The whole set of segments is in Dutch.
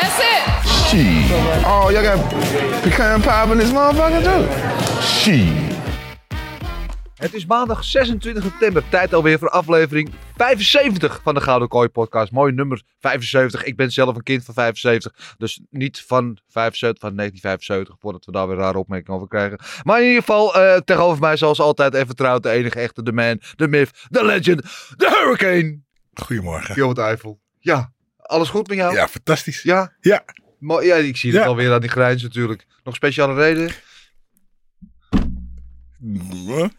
That's it. Oh, y'all got pecan pie in this motherfucker too? Shit. Het is maandag 26 september. Tijd alweer voor aflevering 75 van de Gouden Kooi podcast. Mooi nummer 75. Ik ben zelf een kind van 75. Dus niet van 75, van 1975. Voordat we daar weer rare opmerkingen over krijgen. Maar in ieder geval, uh, tegenover mij zoals altijd even vertrouwd. De enige echte, de man, de myth, de legend, de hurricane. Goedemorgen. Johan Eiffel. Ja, alles goed met jou? Ja, fantastisch. Ja? Ja. Mo ja, ik zie het alweer aan die grijns natuurlijk. Nog speciale reden?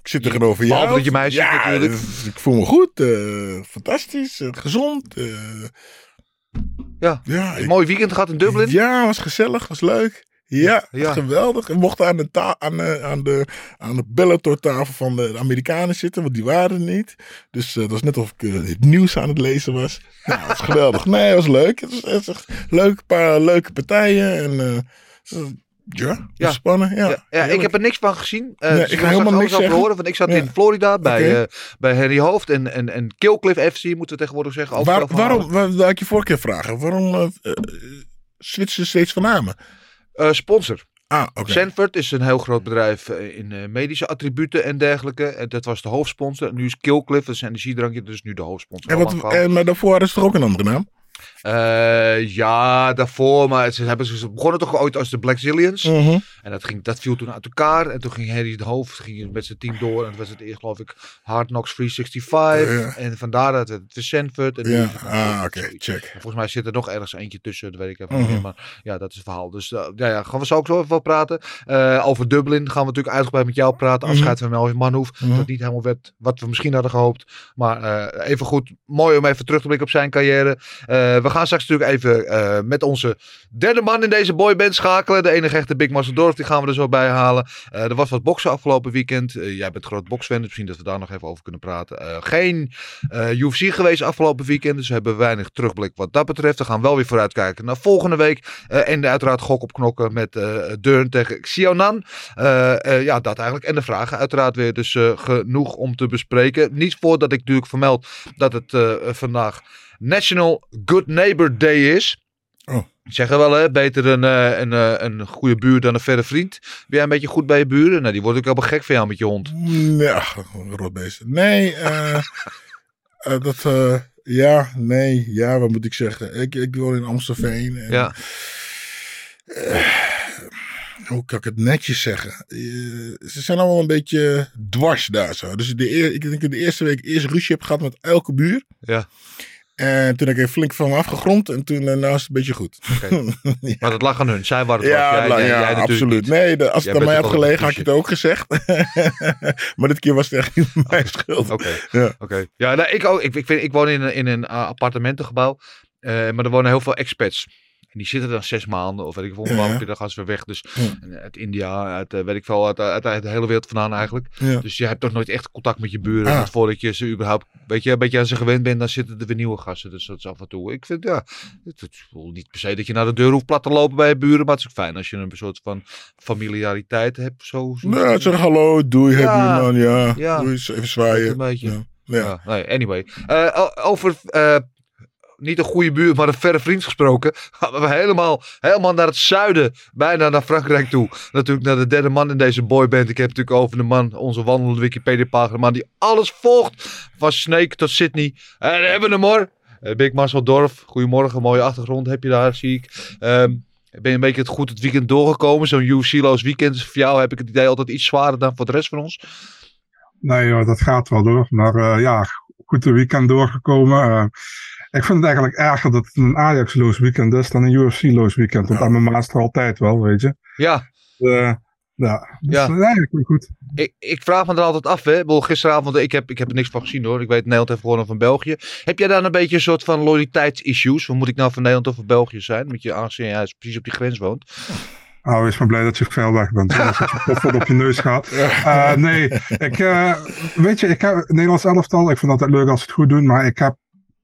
Ik zit tegenover jou. Behalve dat je mij ziet ja, natuurlijk. dus Ik voel me goed. eh, fantastisch. eh, gezond. eh, Ja. ja, ik- Mooi weekend gehad in Dublin. Ja, was gezellig. Was leuk. Ja, Ja. geweldig. We mochten aan de, ta- aan, de, aan de, aan de Bellator-tafel van de, Amerikanen zitten, want die waren er niet. Dus eh, dat was net of ik eh, het nieuws aan het lezen was. Ja, dat was geweldig. Nee, het was leuk. Het was het was leuk. Een paar leuke partijen. En eh, ja, spannend. Ja, Ja, ja, ik heb er niks van gezien. Nee, dus ik ga wil helemaal niks over horen, want ik zat Ja. in Florida bij, eh, bij Henry Hoofd en, en, en Killcliff FC, moeten we tegenwoordig zeggen. Waar- waarom, waar, wil ik je vorige keer vragen, waarom eh, switchen ze steeds van namen? Eh, sponsor. Ah, oké. Sanford is een heel groot bedrijf eh, in eh, medische attributen en dergelijke. En dat was de hoofdsponsor. Nu is Killcliff, dat is een energiedrankje, dus nu de hoofdsponsor. En wat, en, maar daarvoor ze toch ook een andere naam? Eh, ja, daarvoor, maar ze, hebben, ze begonnen toch ooit als de Black Zillions. Mhm. En dat, ging, dat viel toen uit elkaar. En toen ging Harry de Hoofd ging met zijn team door. En het was het eerst, geloof ik, Hard Knocks 365. Ja. En vandaar dat het is Sanford. En Ja, ah, oké, check. En volgens mij zit er nog ergens eentje tussen, dat weet ik even Mhm. niet meer. Maar ja, dat is het verhaal. Dus eh, ja, ja, gaan we zo ook zo even wel praten. Eh, over Dublin gaan we natuurlijk uitgebreid met jou praten. Mhm. Afscheid van Melvin Manhoef. Mhm. Dat niet helemaal werd wat we misschien hadden gehoopt. Maar even goed, mooi om even terug te blikken op zijn carrière. Eh, we gaan straks natuurlijk even eh, met onze derde man in deze boyband schakelen. De enige echte Big Master Dorf, die gaan we er zo bij halen. Eh, er was wat boksen afgelopen weekend. Jij bent groot boksfan, dus misschien dat we daar nog even over kunnen praten. Geen UFC geweest afgelopen weekend, dus we hebben weinig terugblik wat dat betreft. We gaan wel weer vooruitkijken naar volgende week. En uiteraard gok op knokken met Deurn tegen Xiaonan. Eh, ja, dat eigenlijk. En de vragen uiteraard weer. Dus genoeg om te bespreken. Niet voordat ik natuurlijk vermeld dat het vandaag National Good Neighbor Day is. Oh. Zeggen wel, hè, beter een, eh, een, eh, een goede buur dan een verre vriend. Ben jij een beetje goed bij je buren? Nou, die wordt ook helemaal gek van jou met je hond. Ja, rotbeest. Nee, eh, dat, ja, nee, ja, wat moet ik zeggen? Ik, ik woon in Amstelveen. En, Ja. hoe kan ik het netjes zeggen? Ze zijn allemaal een beetje dwars daar zo. Dus de, eer- ik denk dat ik de eerste week eerst ruzie heb gehad met elke buur. Ja. En toen heb ik flink van me afgegrond. En toen uh, nou is het een beetje goed. Ja. Maar dat lag aan hun. Zij waren het Ja, was. Jij, nou, jij- ja jij absoluut. niet. Nee, de, als Jij het aan mij had gelegen, had ik het ook gezegd. maar dit keer was het echt niet mijn schuld. Oké. Ja. Oké. Ja, nou, ik, ook, ik, ik, vind, ik woon in een, in een uh, appartementengebouw. Uh, maar er wonen heel veel expats. En die zitten dan zes maanden of weet ik veel, Ja, ja. dan gaan ze weer weg. Dus en uit India, uit uh, weet ik veel, uit, uit, uit de hele wereld vandaan eigenlijk. Ja. Dus je hebt toch nooit echt contact met je buren. Ah. Voordat je ze überhaupt, weet je, een beetje aan ze gewend bent, dan zitten er weer nieuwe gasten. Dus dat is af en toe. Ik vind, ja, het, het, niet per se dat je naar de deur hoeft plat te lopen bij je buren. Maar het is ook fijn als je een soort van familiariteit hebt. Zo, zo Nou, zeg hallo, doei, heb je man, ja. Doei, even zwaaien. Een beetje. Ja. Nee, anyway. Uh, over uh, niet een goede buurt, maar een verre vriend gesproken. Gaan we helemaal, helemaal naar het zuiden, bijna naar Frankrijk toe. Natuurlijk naar de derde man in deze boyband. Ik heb het natuurlijk over de man, onze wandelende Wikipedia-pagina, die alles volgt. Van Snake tot Sydney. En hebben we hem hoor. Uh, Big Marcel Dorf. Goedemorgen, mooie achtergrond heb je daar, zie ik. Um, ben je een beetje het goed het weekend doorgekomen? Zo'n UFC-loos weekend voor jou, heb ik het idee, altijd iets zwaarder dan voor de rest van ons. Nee dat gaat wel door. Maar uh, ja, goed de weekend doorgekomen. Uh, ik vind het eigenlijk erger dat het een Ajax-loos weekend is dan een UFC-loos weekend. Want ja. MMA is er altijd wel, weet je. Ja. Uh, ja, dus ja. eigenlijk goed. ik, ik vraag me er altijd af, hè. Ik bedoel, gisteravond, ik heb, ik heb er niks van gezien hoor. Ik weet Nederland heeft gewonnen van België. Heb jij dan een beetje een soort van loyaliteitsissues? Van moet ik nou van Nederland of van België zijn? Met je aangezien jij precies op die grens woont. Oh, wees maar blij dat je ver weg bent. Dat je koffer op je neus gaat. Eh, nee, ik, eh, weet je, ik heb Nederlands elftal. Ik vind het altijd leuk als ze het goed doen. Maar ik heb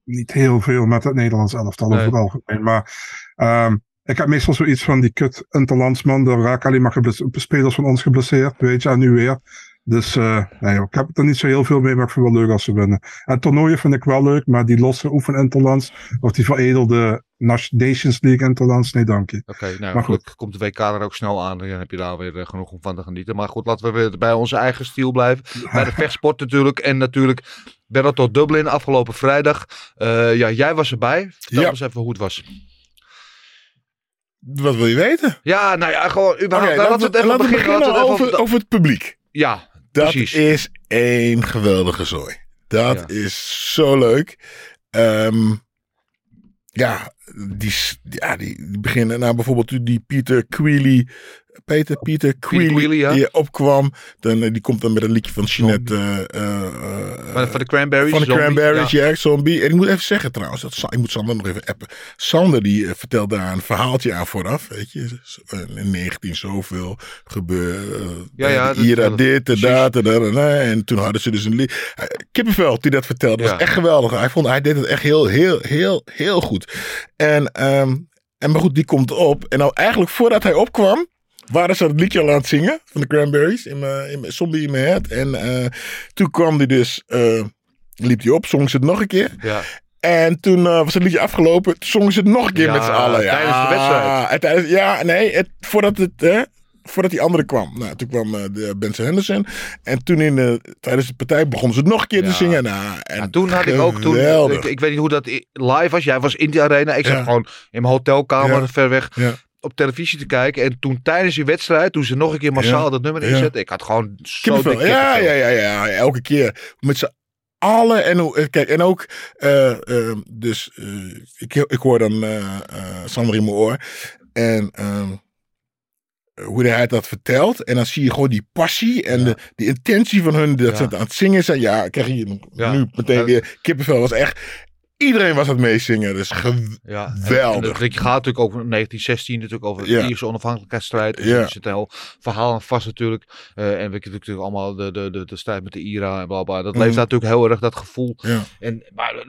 niet heel veel met het Nederlands elftal Nee. over het algemeen. Maar ehm, ik heb meestal zoiets van die kut interlandsman. Daar raken alleen maar spelers van ons geblesseerd. Weet je, en nu weer. Dus eh, nee, ik heb er niet zo heel veel mee, maar ik vind het wel leuk als ze winnen. En toernooien vind ik wel leuk, maar die losse oefen interlands, of die veredelde Nations League interlands, nee dank je. Oké, nou Maar goed. komt de WK er ook snel aan. Dan heb je daar weer eh, genoeg om van te genieten. Maar goed, laten we weer bij onze eigen stiel blijven. Bij de vechtsport natuurlijk. En natuurlijk Bellator Dublin afgelopen vrijdag. Eh, ja, jij was erbij. Vertel Ja. eens even hoe het was. Wat wil je weten? Ja, nou ja, gewoon laten laten we het even beginnen. beginnen over, het publiek. Ja, Dat precies. is één geweldige zooi. Dat Ja. is zo leuk. Ehm, ja, die, ja, die, beginnen. Nou, bijvoorbeeld die Peter Queely. Peter, Peter Queely, ja. die opkwam. Dan, eh, die komt dan met een liedje van Jeanette. eh, eh, Van, van de Cranberries. van de Zombie, Cranberries, ja. ja. Zombie. En ik moet even zeggen trouwens, dat, ik moet Sander nog even appen. Sander die eh, vertelt daar een verhaaltje aan vooraf. Weet je, eh, in 19 zoveel gebeuren. eh, Ja, ja, Ira dit en dat en dat en toen hadden ze dus een lied. Kippenveld die dat vertelde, was echt geweldig. Hij, vond, hij deed het echt heel, heel, heel, heel goed. En, ehm, en maar goed, die komt op. En nou eigenlijk voordat hij opkwam, waren ze het liedje al aan het zingen van de Cranberries. In mijn, in mijn zombie in mijn head. En eh, toen kwam hij dus, eh, liep hij op, zong ze het nog een keer. Ja. En toen eh, was het liedje afgelopen. Toen zongen ze het nog een keer Ja, met z'n allen. Ja, tijdens de wedstrijd. tijdens- ja, nee, het, voordat het... Hè, Voordat die andere kwam. Nou, toen kwam de Benson Henderson. En toen in de, tijdens de partij begonnen ze het nog een keer Ja. te zingen. Nou, en Ja, toen had ik ook, toen, ik, ik weet niet hoe dat live was. Jij was in die arena. Ik zat Ja. gewoon in mijn hotelkamer ver weg Ja. Op televisie te kijken. En toen tijdens die wedstrijd, toen ze nog een keer massaal Ja. dat nummer Ja. inzetten. Ik had gewoon zo Kippenvel. dik Ja, ja, ja, ja, elke keer. Met z'n allen. En, eh, kijk, en ook, eh, eh, dus ik, ik hoor dan Sander in mijn oor. En ehm, hoe hij dat vertelt. En dan zie je gewoon die passie en de, de intentie van hun. Dat Ja. ze het aan het zingen zijn. Ja, krijg je Ja. nu meteen Ja. weer. Kippenvel was echt... Iedereen was het meezingen. Dus ge- Ja, en- Geweldig. Gaat natuurlijk over 1916, natuurlijk over de. Ierse onafhankelijkheidsstrijd. Dus. Er zit een heel verhaal aan vast natuurlijk. Eh, en we hebben natuurlijk allemaal de, de, de, de strijd met de IRA en bla bla. Dat Mhm. leeft natuurlijk heel erg, dat gevoel. ja. En, maar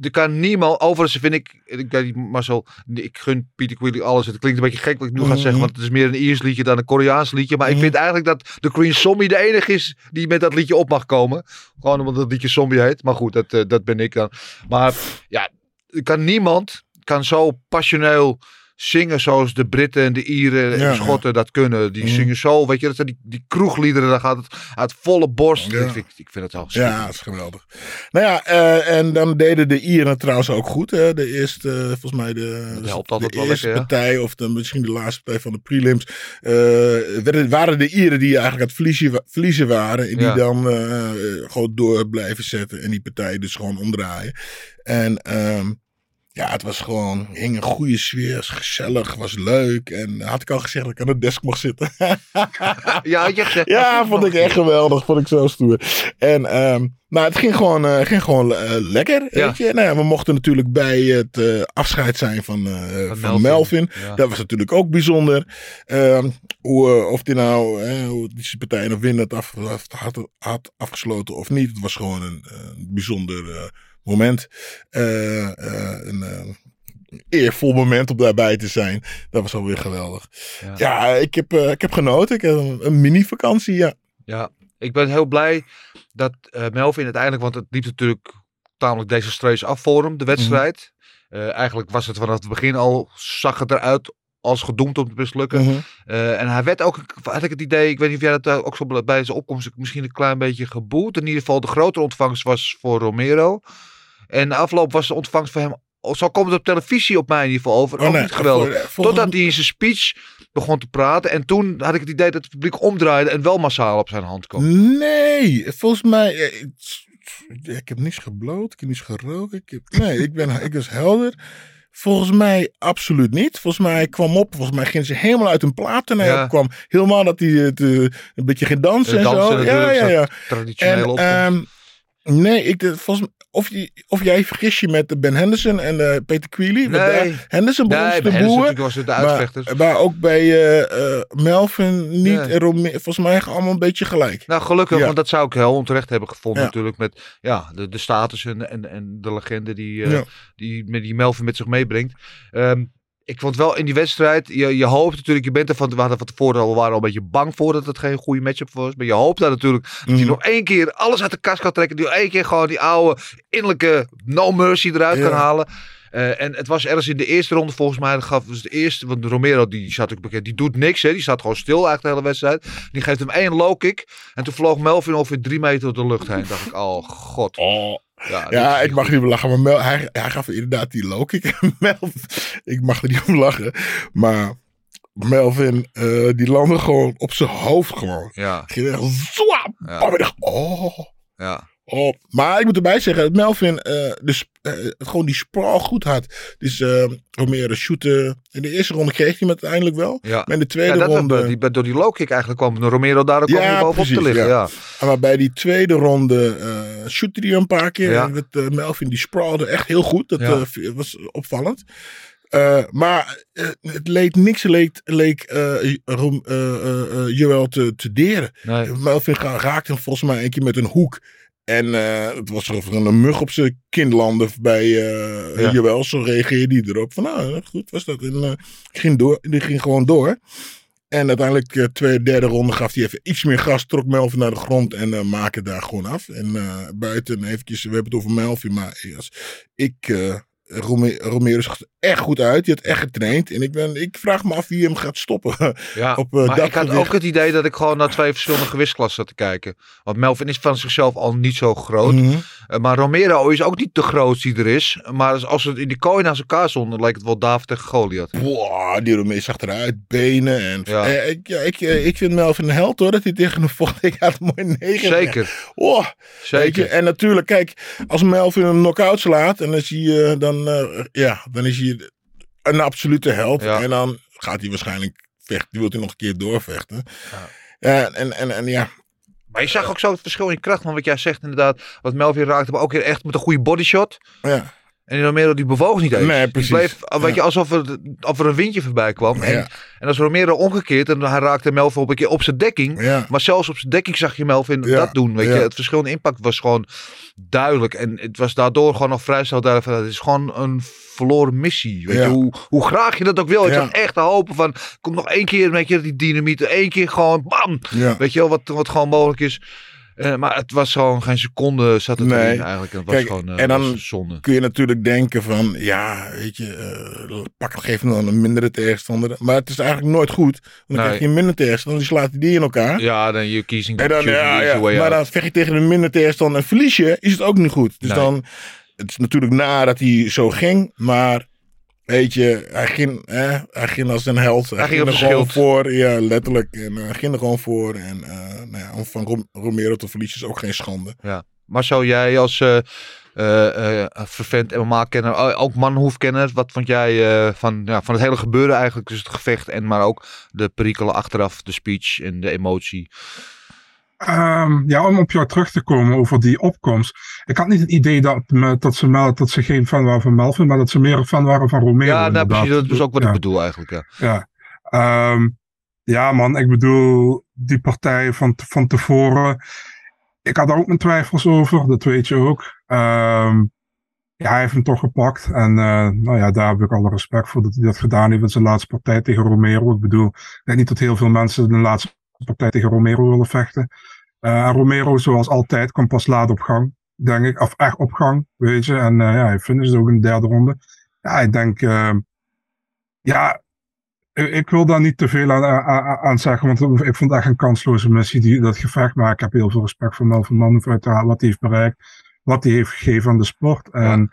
er kan niemand, overigens vind ik, ik Marcel, ik gun Peter Quilly alles. Het klinkt een beetje gek wat ik nu ga Mhm. zeggen, want het is meer een Iers liedje dan een Koreaans liedje. Maar ik Mhm. vind eigenlijk dat de Queen Zombie de enige is die met dat liedje op mag komen. Gewoon omdat het liedje Zombie heet. Maar goed, dat, eh, dat ben ik dan. Maar ja, er kan niemand kan zo passioneel zingen zoals de Britten en de Ieren en Ja, de Schotten dat kunnen. Die Mhm. zingen zo, weet je, dat zijn die, die kroegliederen, daar gaat het uit volle borst. Ik, vind, ik vind het wel Ja, dat is geweldig. Nou ja, eh, en dan deden de Ieren het trouwens ook goed. Hè? De eerste, eh, volgens mij de, Dat helpt de wel eerste lekker, partij, of de, misschien de laatste partij van de prelims, eh, werden, waren de Ieren die eigenlijk aan het verliezen, verliezen waren. En die dan gewoon door blijven zetten en die partij dus gewoon omdraaien. En ehm, ja, het was gewoon, hing een goede sfeer, was gezellig, was leuk. En had ik al gezegd dat ik aan de desk mocht zitten. Ja, had je gezegd. Ja, vond ik echt geweldig. Vond ik zo stoer. En ehm nou, het ging gewoon, eh, ging gewoon eh, lekker. Ja. Weet je? Nou, ja, we mochten natuurlijk bij het eh, afscheid zijn van, eh, van, Melvin. Melvin. Ja. Dat was natuurlijk ook bijzonder. Ehm, hoe, of die nou, hoe die partij nog winnen het af, had, had afgesloten of niet. Het was gewoon een, eh, bijzonder moment. Eh, eh, een eh, eervol moment om daarbij te zijn. Dat was alweer geweldig. Ja. Ja, ik, heb, ik heb genoten. Ik heb een, een mini-vakantie, ja. Ja, ik ben heel blij dat Melvin uiteindelijk, want het liep natuurlijk tamelijk desastreus af voor hem, de wedstrijd. Eh, eigenlijk was het vanaf het begin al, zag het eruit als gedoemd om te mislukken. Mhm. Eh, en hij werd ook, had ik het idee, ik weet niet of jij dat eh, ook zo bij zijn opkomst misschien een klein beetje geboet. In ieder geval de grotere ontvangst was voor Romero. En de afloop was de ontvangst voor hem, zo komt het op televisie op mij in ieder geval over, Oh, ook nee, niet geweldig. voor- volgens- Totdat hij in zijn speech begon te praten. En toen had ik het idee dat het publiek omdraaide en wel massaal op zijn hand kwam. Nee, volgens mij. eh, ik- Ik heb niets gebloot, ik heb niets gerookt. Ik heb, nee, ik ben ik was helder. Volgens mij absoluut niet. Volgens mij kwam op, volgens mij ging ze helemaal uit hun plaat. En hij Ja. kwam helemaal dat hij het, eh, een beetje ging dansen en zo. Ja, ja, ja. En, ehm, nee, ik, volgens, of, je, of jij vergis je met Ben Henderson en eh, Peter Queely. Nee. daar- Henderson begon Nee, de Henderson boer. natuurlijk was het de maar, uitvechters. maar ook bij eh, eh, Melvin niet. Nee. En Rome- volgens mij allemaal een beetje gelijk. Nou, gelukkig, Ja. want dat zou ik heel onterecht hebben gevonden Ja. natuurlijk. Met ja, de, de status en, en, en de legende die, Ja. die, met die Melvin met zich meebrengt. Ehm, ik vond wel in die wedstrijd, je, je hoopt natuurlijk, je bent er van, we hadden van tevoren al, we waren al een beetje bang voor dat het geen goede matchup was. Maar je hoopt daar natuurlijk dat hij Mhm. nog één keer alles uit de kast kan trekken. Die nog één keer gewoon die oude innerlijke no mercy eruit Ja. kan halen. Eh, en het was ergens in de eerste ronde volgens mij, dat gaf dus de eerste, want Romero die staat ook bekend, die doet niks hè, die staat gewoon stil eigenlijk de hele wedstrijd. Die geeft hem één low kick en toen vloog Melvin ongeveer drie meter door de lucht heen. dacht ik, oh god. Oh. Ja, ik mag niet om lachen, maar Mel, hij, hij gaf inderdaad die low kick. Melvin, ik mag er niet om lachen. Maar Melvin, eh, die landde gewoon op zijn hoofd gewoon. Ja, Ging echt zwap. Ja. Oh, ik dacht, oh, ja. Maar ik moet erbij zeggen dat Melvin eh, dus, eh, gewoon die sprawl goed had. Dus eh Romero shooten. In de eerste ronde kreeg hij hem uiteindelijk wel. Ja. Maar in de Ja, tweede dat ronde... die, door die low kick eigenlijk kwam Romero daar ook Ja, bovenop te liggen. ja. Ja. Maar bij die tweede ronde eh shootte hij een paar keer. Ja. En Melvin die sprawlde echt heel goed. Dat was opvallend. Maar het leek niks leek, leek eh, Joel te, te deren. Nee. Melvin raakte hem volgens mij een keer met een hoek. En eh, het was alsof er een mug op zijn kin landde bij eh Ja. Joel. Zo reageerde hij erop. Van nou, goed was dat. En eh, ging, door, die ging gewoon door. En uiteindelijk, eh, tweede, derde ronde, gaf hij even iets meer gas. Trok Melvin naar de grond en eh maakte daar gewoon af. En buiten eventjes, we hebben het over Melvin. Maar als ik, Rome- Romero zag er echt goed uit. Die had echt getraind. En ik, ben, ik vraag me af wie hem gaat stoppen. Ja, Op, eh, maar dat ik had gewicht. ook het idee dat ik gewoon naar twee verschillende gewichtsklassen zat te kijken. Want Melvin is van zichzelf al niet zo groot. Mhm. Maar Romero is ook niet de grootste die er is. Maar als ze in die kooi naast elkaar stonden, leek het wel David tegen Goliath. Wow, die Romeo zag eruit. Benen. En, Ja. Eh, ik, ja, ik, eh, ik vind Melvin een held hoor. Dat hij tegen een vocht. Ik had een mooi negen. Zeker, Oh, je, zeker. en natuurlijk, kijk, als Melvin een knockout slaat, en dan, zie je, dan, eh, ja, dan is hij een absolute held. Ja. En dan gaat hij waarschijnlijk vechten, die wil hij nog een keer doorvechten. Ja. En, en, en ja, Maar je zag ook zo het verschil in kracht van wat jij zegt inderdaad. Wat Melvin raakte, maar ook weer echt met een goede bodyshot. ja, En Romero die bewoog niet eens. Nee, Die precies. bleef, weet je, alsof er, alsof er een windje voorbij kwam. En, Ja. en als Romero omgekeerd en hij raakte Melvin op een keer op zijn dekking. ja. Maar zelfs op zijn dekking zag je Melvin Ja, dat doen. Weet je, het verschil in impact was gewoon duidelijk. En het was daardoor gewoon nog vrij snel duidelijk van het is gewoon een verloren missie. Weet je, hoe, hoe graag je dat ook wil. Ik zat echt te hopen van komt nog één keer weet je, die dynamiet. één keer gewoon bam. ja. Weet je wel, wat, wat gewoon mogelijk is. Eh, maar het was gewoon geen seconde zat het Nee. erin eigenlijk. En het was gewoon eh, en dan- zonde. Kun je natuurlijk denken van, ja, weet je, eh pak geef hem dan een mindere tegenstander. Maar het is eigenlijk nooit goed. Want dan Nee. krijg je een minder tegenstander, die slaat die in elkaar. Ja, dan je kiezing. En dan, ja, ja. Maar out. dan vecht je tegen een minder tegenstander en verlies je, is het ook niet goed. Dus Nee. dan, het is natuurlijk na dat hij zo ging, maar weet je, hij ging, hè, hij ging als een held. Hij, Hij ging er gewoon voor, ja, letterlijk. En eh, hij ging er gewoon voor. En eh, nou ja, om van Rom- Romero te verliezen is ook geen schande. Maar zou jij als eh, vervent MMA-kenner, ook Manhoef-kenner, wat vond jij van, ja, van het hele gebeuren eigenlijk? Dus het gevecht en maar ook de perikelen achteraf, de speech en de emotie. Ehm, ja, om op jou terug te komen over die opkomst. Ik had niet het idee dat, dat, ze, dat ze geen fan waren van Melvin, maar dat ze meer fan waren van Romero. ja, nou, precies, dat is ook wat Ja. ik bedoel eigenlijk. Ja. Ja. Ehm, ja, man, ik bedoel, die partij van, van tevoren. Ik had daar ook mijn twijfels over, dat weet je ook. Ehm, ja, hij heeft hem toch gepakt. En eh, nou ja, daar heb ik alle respect voor dat hij dat gedaan heeft in zijn laatste partij tegen Romero. Ik bedoel, ik denk niet dat heel veel mensen de laatste partij tegen Romero willen vechten. En Romero, zoals altijd, kwam pas laat op gang, denk ik. Of echt op gang, weet je. En eh, ja, hij finished ook in de derde ronde. Ja, ik denk, eh, ja, ik, wil daar niet te veel aan, aan, aan zeggen, want ik vond het echt een kansloze missie, die, dat gevecht. Maar ik heb heel veel respect voor Melvin Manhoef uiteraard, wat hij heeft bereikt, wat hij heeft gegeven aan de sport. En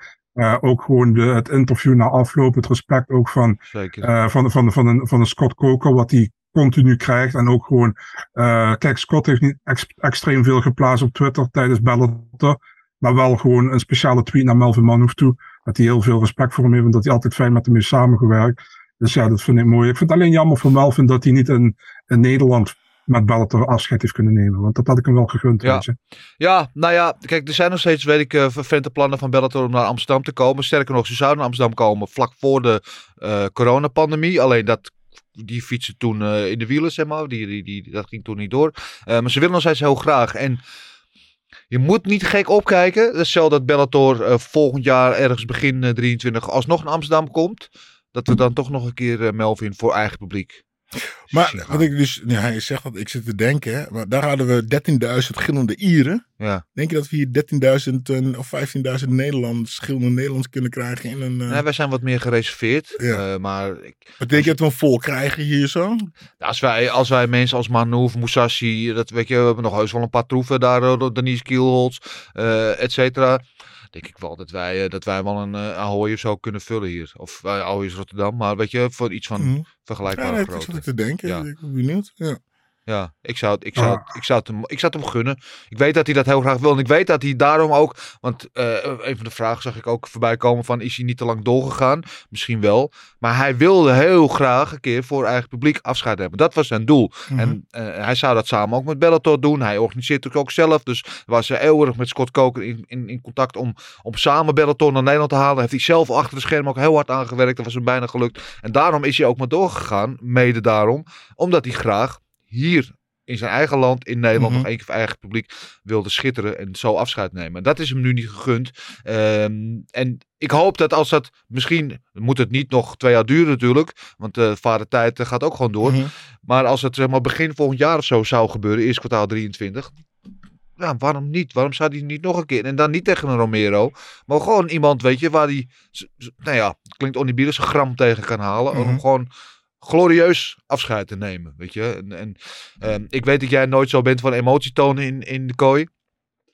ook gewoon de, het interview na afloop, het respect ook van, van, van, van, een, van een Scott Coker, wat hij continu krijgt. En ook gewoon, eh, kijk, Scott heeft niet ex- extreem veel geplaatst op Twitter tijdens Bellator. Maar wel gewoon een speciale tweet naar Melvin Manhoef toe. dat hij heel veel respect voor hem heeft en dat hij altijd fijn met hem heeft samengewerkt. Dus ja, dat vind ik mooi. Ik vind het alleen jammer voor Melvin dat hij niet in, in Nederland met Bellator afscheid heeft kunnen nemen. Want dat had ik hem wel gegund. Ja. Ja, nou ja, kijk, er zijn nog steeds, weet ik, uh, plannen van Bellator om naar Amsterdam te komen. Sterker nog, ze zouden naar Amsterdam komen vlak voor de eh, coronapandemie. Alleen dat, die fietsen toen eh, in de wielen, zeg maar. Die, die, die, dat ging toen niet door. Eh, maar ze willen nog steeds heel graag. En je moet niet gek opkijken. Stel dat Bellator eh, volgend jaar ergens begin eh, 23 alsnog naar Amsterdam komt. Dat we dan toch nog een keer Melvin voor eigen publiek. Maar wat ik dus, ja, hij zegt dat ik zit te denken, hè, maar daar hadden we 13.000 verschillende Ieren. Ja. Denk je dat we hier 13.000 eh, of 15.000 Nederlands, verschillende Nederlands kunnen krijgen in een... eh, Nee, wij zijn wat meer gereserveerd. Ja. eh, maar ik, denk je dat we een vol krijgen hier zo? Nou, Als wij, als wij mensen als Manouf, Musashi, dat weet je, we hebben nog heus wel een paar troeven daar, Denise Kielholz, eh et cetera. Denk ik wel dat wij, eh, dat wij wel een uh, Ahoy of zo kunnen vullen hier. Of uh, Ahoy is Rotterdam, maar weet je, voor iets van Mhm. vergelijkbare Ja, dat is grootte. wat ik te denken. Ja. Ik ben benieuwd. Ja. Ja, ik zou, ik, zou, het, ik, zou het hem, ik zou het hem gunnen. Ik weet dat hij dat heel graag wil. En ik weet dat hij daarom ook. Want eh, een van de vragen zag ik ook voorbij komen: van is hij niet te lang doorgegaan? Misschien wel. Maar hij wilde heel graag een keer voor eigen publiek afscheid hebben. Dat was zijn doel. Mhm. En eh, hij zou dat samen ook met Bellator doen. Hij organiseert het ook zelf. Dus was hij erg met Scott Coker in, in, in contact om, om samen Bellator naar Nederland te halen. Heeft hij zelf achter de schermen ook heel hard aangewerkt. Dat was hem bijna gelukt. En daarom is hij ook maar doorgegaan. Mede daarom. Omdat hij graag hier in zijn eigen land, in Nederland, Mhm. nog één keer voor eigen publiek wilde schitteren en zo afscheid nemen. Dat is hem nu niet gegund. Ehm, en ik hoop dat als dat misschien, moet het niet nog twee jaar duren natuurlijk, want de vadertijd eh, gaat ook gewoon door. Mhm. Maar als het zeg maar, begin volgend jaar of zo zou gebeuren, eerst kwartaal 23. Ja, waarom niet? Waarom zou die niet nog een keer? En dan niet tegen een Romero, maar gewoon iemand, weet je, waar die, nou ja, klinkt onnibielig, een gram tegen kan halen. Mhm. Om gewoon glorieus afscheid te nemen, weet je. En, en ehm, ik weet dat jij nooit zo bent van emotie tonen in, in de kooi.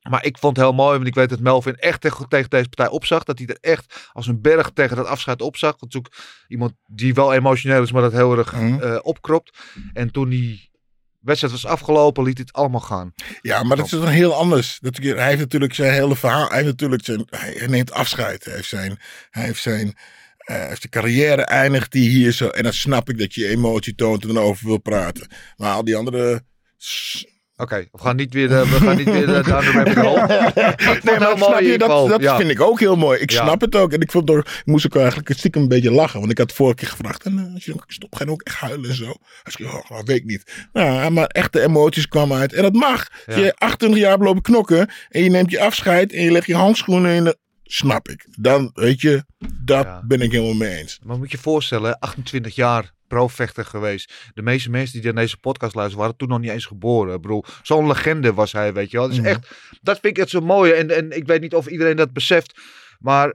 Maar ik vond het heel mooi, want ik weet dat Melvin echt tegen, tegen deze partij opzag. Dat hij er echt als een berg tegen dat afscheid opzag. Want ook iemand die wel emotioneel is, maar dat heel erg Mhm. eh, opkropt. En toen die wedstrijd was afgelopen, liet het allemaal gaan. Ja, maar dat is dan heel anders. Dat, hij heeft natuurlijk zijn hele verhaal. Hij, heeft natuurlijk zijn, hij neemt afscheid. Hij heeft zijn, hij heeft zijn, hij heeft zijn carrière eindigt die hier zo. En dan snap ik dat je emotie toont en erover wil praten. Maar al die andere. Oké, we gaan niet weer, we gaan niet weer hole. Nee, maar mooi snap je, dat, dat ja. vind ik ook heel mooi. Ik Ja. snap het ook. En ik, vond door, ik moest ook eigenlijk stiekem een beetje lachen. Want ik had vorige keer gevraagd. En eh, als je stop, ga je ook echt huilen en zo. Hij zei, oh, dat weet ik niet. Nou, maar echte emoties kwamen uit. En dat mag. Als Ja. je 28 jaar hebt lopen knokken. En je neemt je afscheid. En je legt je handschoenen in de... Snap ik. Dan, weet je, dat Ja. ben ik helemaal mee eens. Maar moet je je voorstellen, 28 jaar pro-vechter geweest. De meeste mensen die naar deze podcast luisteren, waren toen nog niet eens geboren. Ik bedoel, zo'n legende was hij, weet je wel. Dat is Mhm. echt, dat vind ik het zo mooi. En, en ik weet niet of iedereen dat beseft, maar